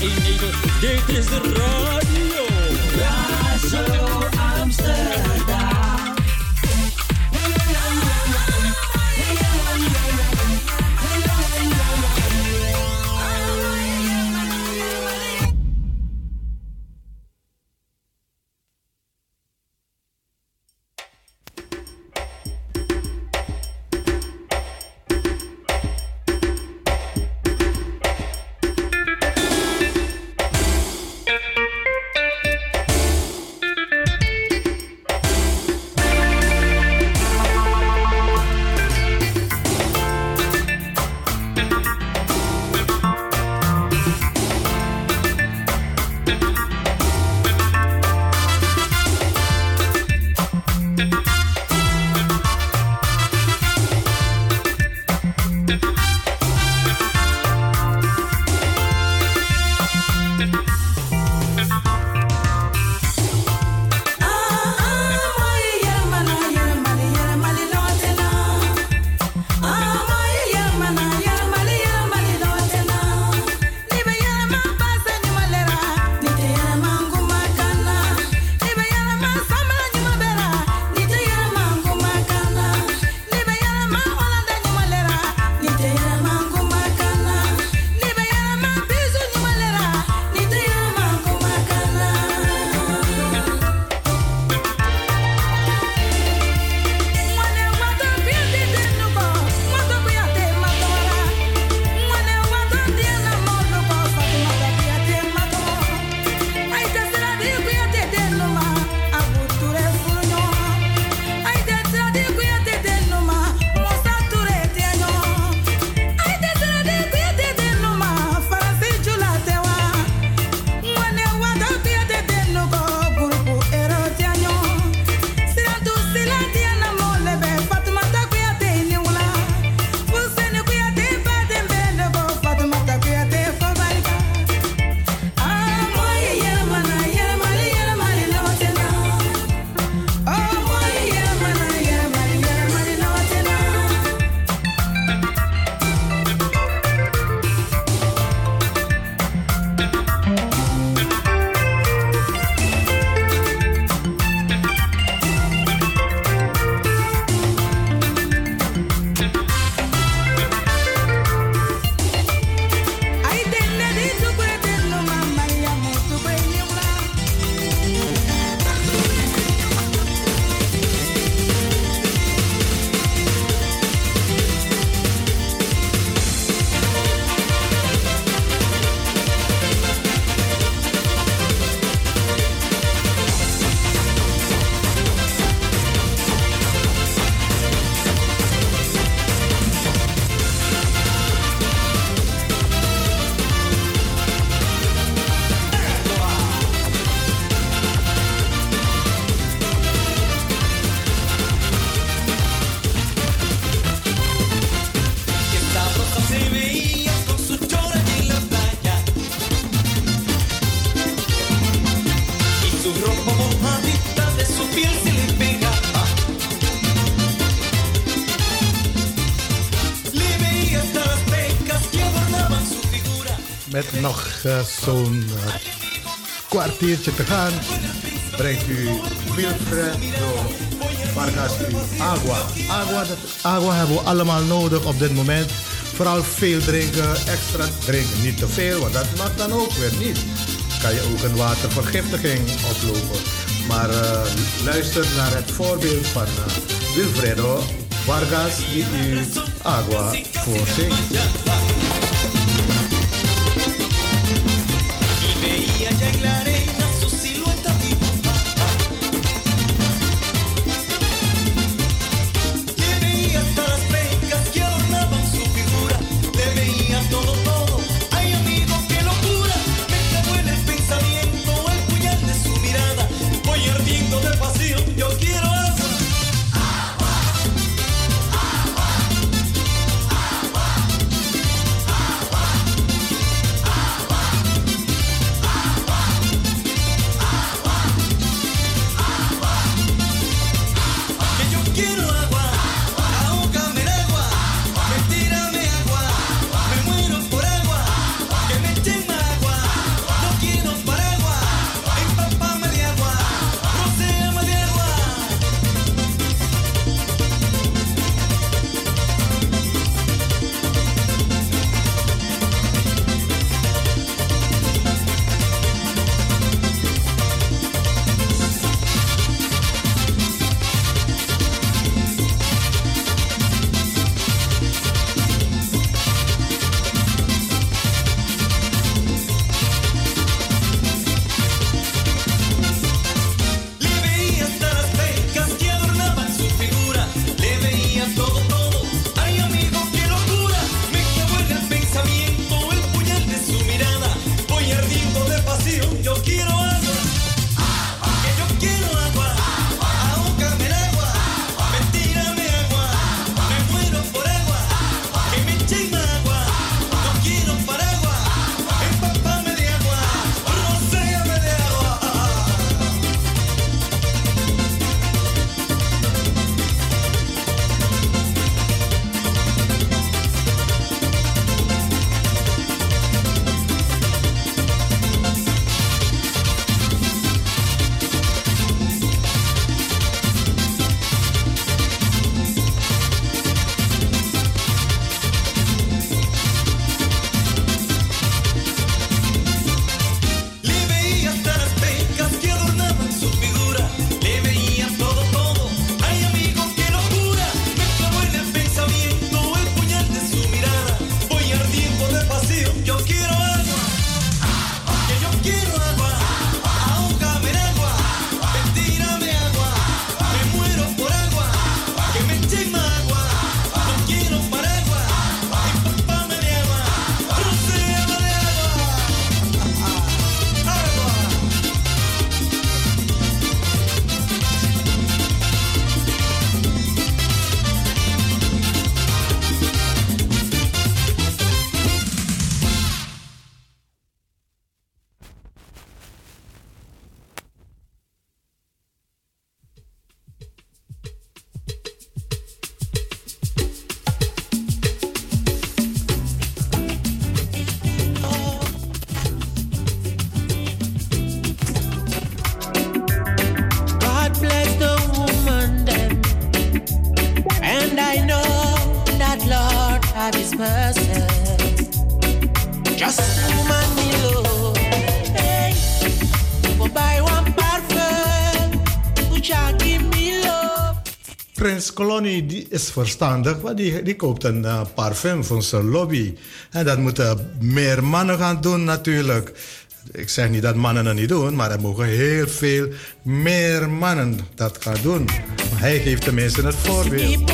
[SPEAKER 15] Amy. Zo'n eh, kwartiertje te gaan, brengt u Wilfredo Vargas agua. Agua, dat, agua hebben we allemaal nodig op dit moment. Vooral veel drinken, extra drinken. Niet te veel, want dat mag dan ook weer niet. Kan je ook een watervergiftiging oplopen. Maar eh, luister naar het voorbeeld van eh, Wilfredo Vargas die u agua voorzingt.
[SPEAKER 1] Colony die is verstandig, want die, die koopt een eh, parfum voor zijn lobby. En dat moeten meer mannen gaan doen natuurlijk. Ik zeg niet dat mannen het niet doen, maar er mogen heel veel meer mannen dat gaan doen. Hij geeft tenminste het voorbeeld.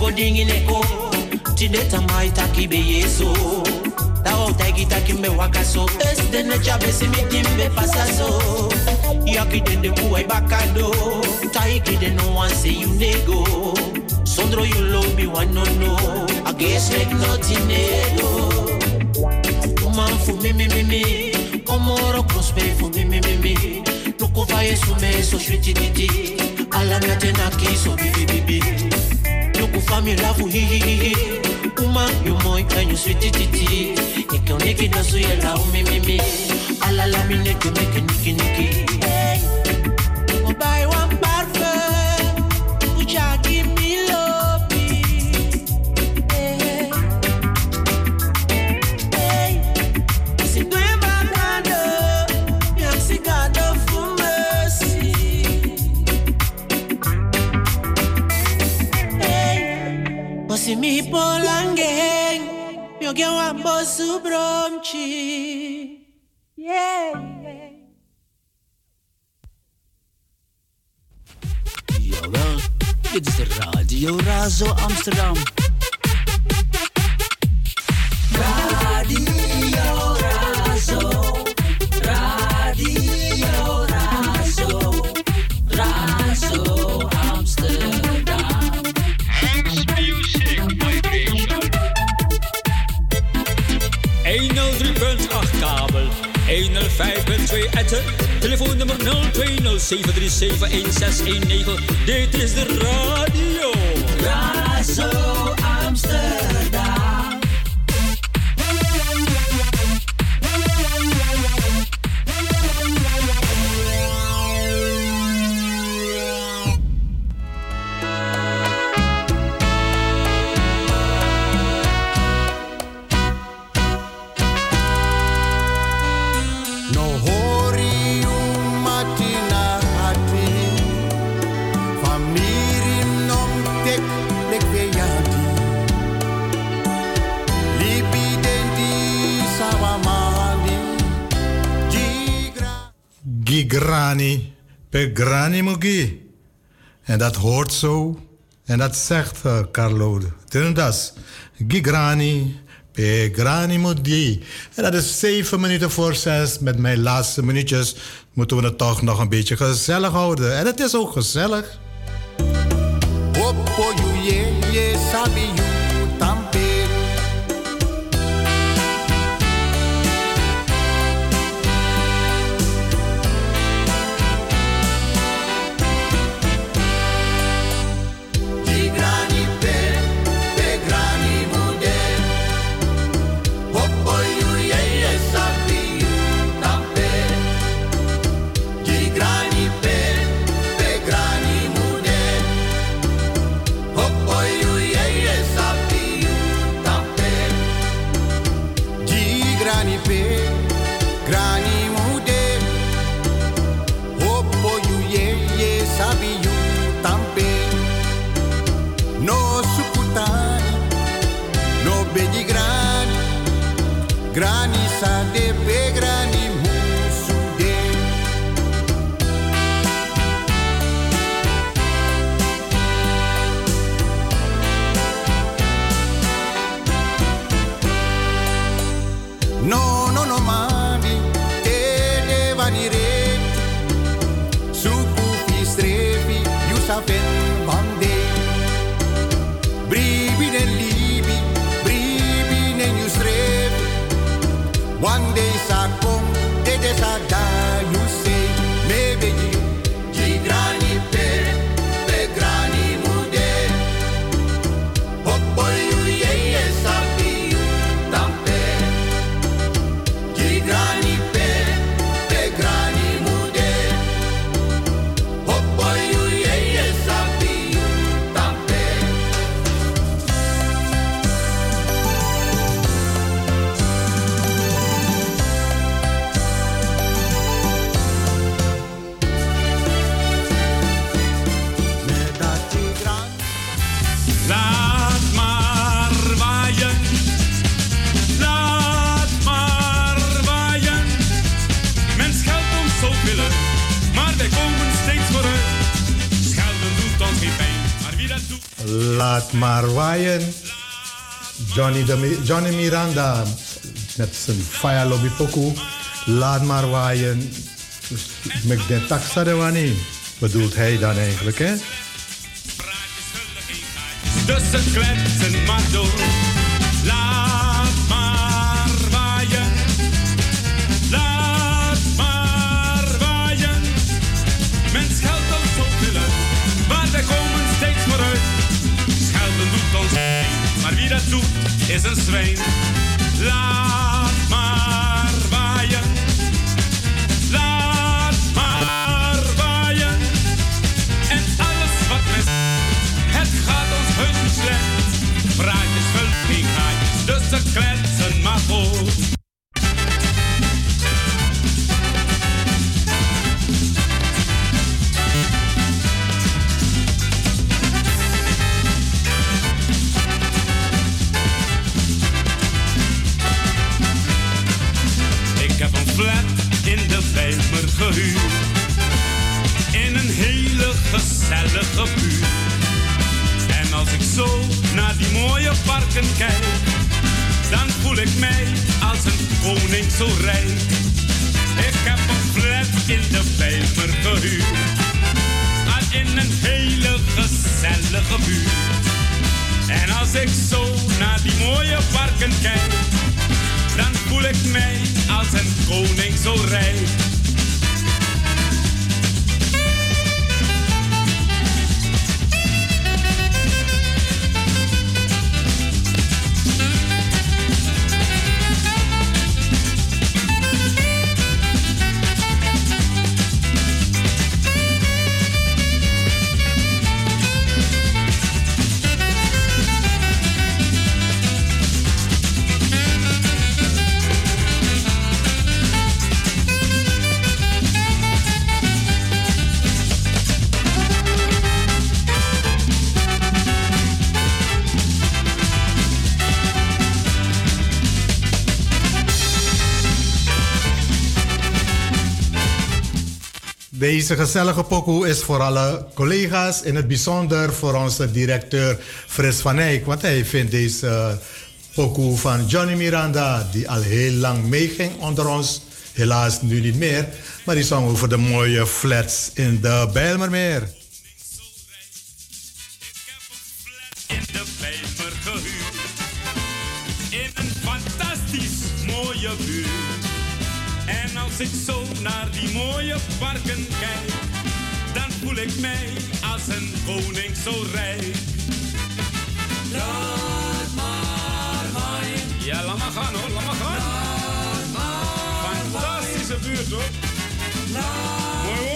[SPEAKER 2] mumbu ya fugo dingi neko Tideta mai takibe yeso Tao tagi takimbe wakaso Es dene chabe si mi timbe pasaso Yaki dende kuwai bakado Taiki de no one say you nego Sondro you love me one no no. I guess like nothing nego Woman for me me me me Komoro prosper for me me me me Loko fa yesu me so shwiti titi Ala mi atena ki so bibi bibi Loko fa mi lafu hi hi hi hi Woman you moi and you sweetie titi Ike oniki dosu ye la umi mi mi Ala la mi neke meke niki niki mi get one bosu bromchi. Yeah.
[SPEAKER 16] Jawel, dit is de Radio Razo Amsterdam.
[SPEAKER 11] Dit is
[SPEAKER 1] En dat hoort zo. En dat zegt eh, Carlo Trindas. Gigrani, Pegrani Mugi. En dat is zeven minuten voor zes. Met mijn laatste minuutjes moeten we het toch nog een beetje gezellig houden. En het is ook gezellig.
[SPEAKER 5] Oppo
[SPEAKER 1] Johnny, Miranda met zijn Fire Lobby Poku. Laat maar waaien. Met de taxa de wanneer. Bedoelt hij dan eigenlijk, hè?
[SPEAKER 17] Dus het kletsen maar. Is een zwijn. Kijk, dan voel ik mij als een koning zo rijk. Ik heb een flat in de Bijlmer gehuurd. Maar in een hele gezellige buurt. En als ik zo naar die mooie parken kijk, dan voel ik mij als een koning zo rijk.
[SPEAKER 1] Deze gezellige pokoe is voor alle collega's, in het bijzonder voor onze directeur Fris van Eyck. Want hij vindt deze pokoe van Johnny Miranda, die al heel lang meeging onder ons, helaas nu niet meer, maar die zong over de mooie flats in de Bijlmermeer.
[SPEAKER 17] Ik zo naar die mooie parken kijk, dan voel ik mij als een koning zo rijk. Laat maar waaien. Ja, laat maar gaan hoor, laat maar gaan. Fantastische buurt hoor. Mooi wonen.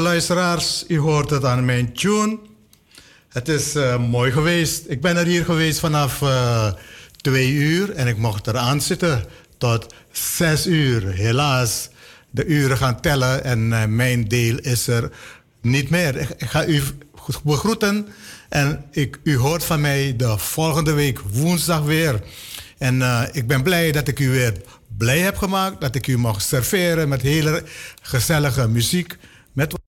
[SPEAKER 1] Luisteraars, u hoort het aan mijn tune. Het is eh, mooi geweest. Ik ben er hier geweest vanaf eh, twee uur en ik mocht eraan zitten tot zes uur. Helaas, de uren gaan tellen en eh, mijn deel is er niet meer. Ik, ik ga u begroeten en ik, u hoort van mij de volgende week woensdag weer. En ik ben blij dat ik u weer blij heb gemaakt, dat ik u mag serveren met hele gezellige muziek. Met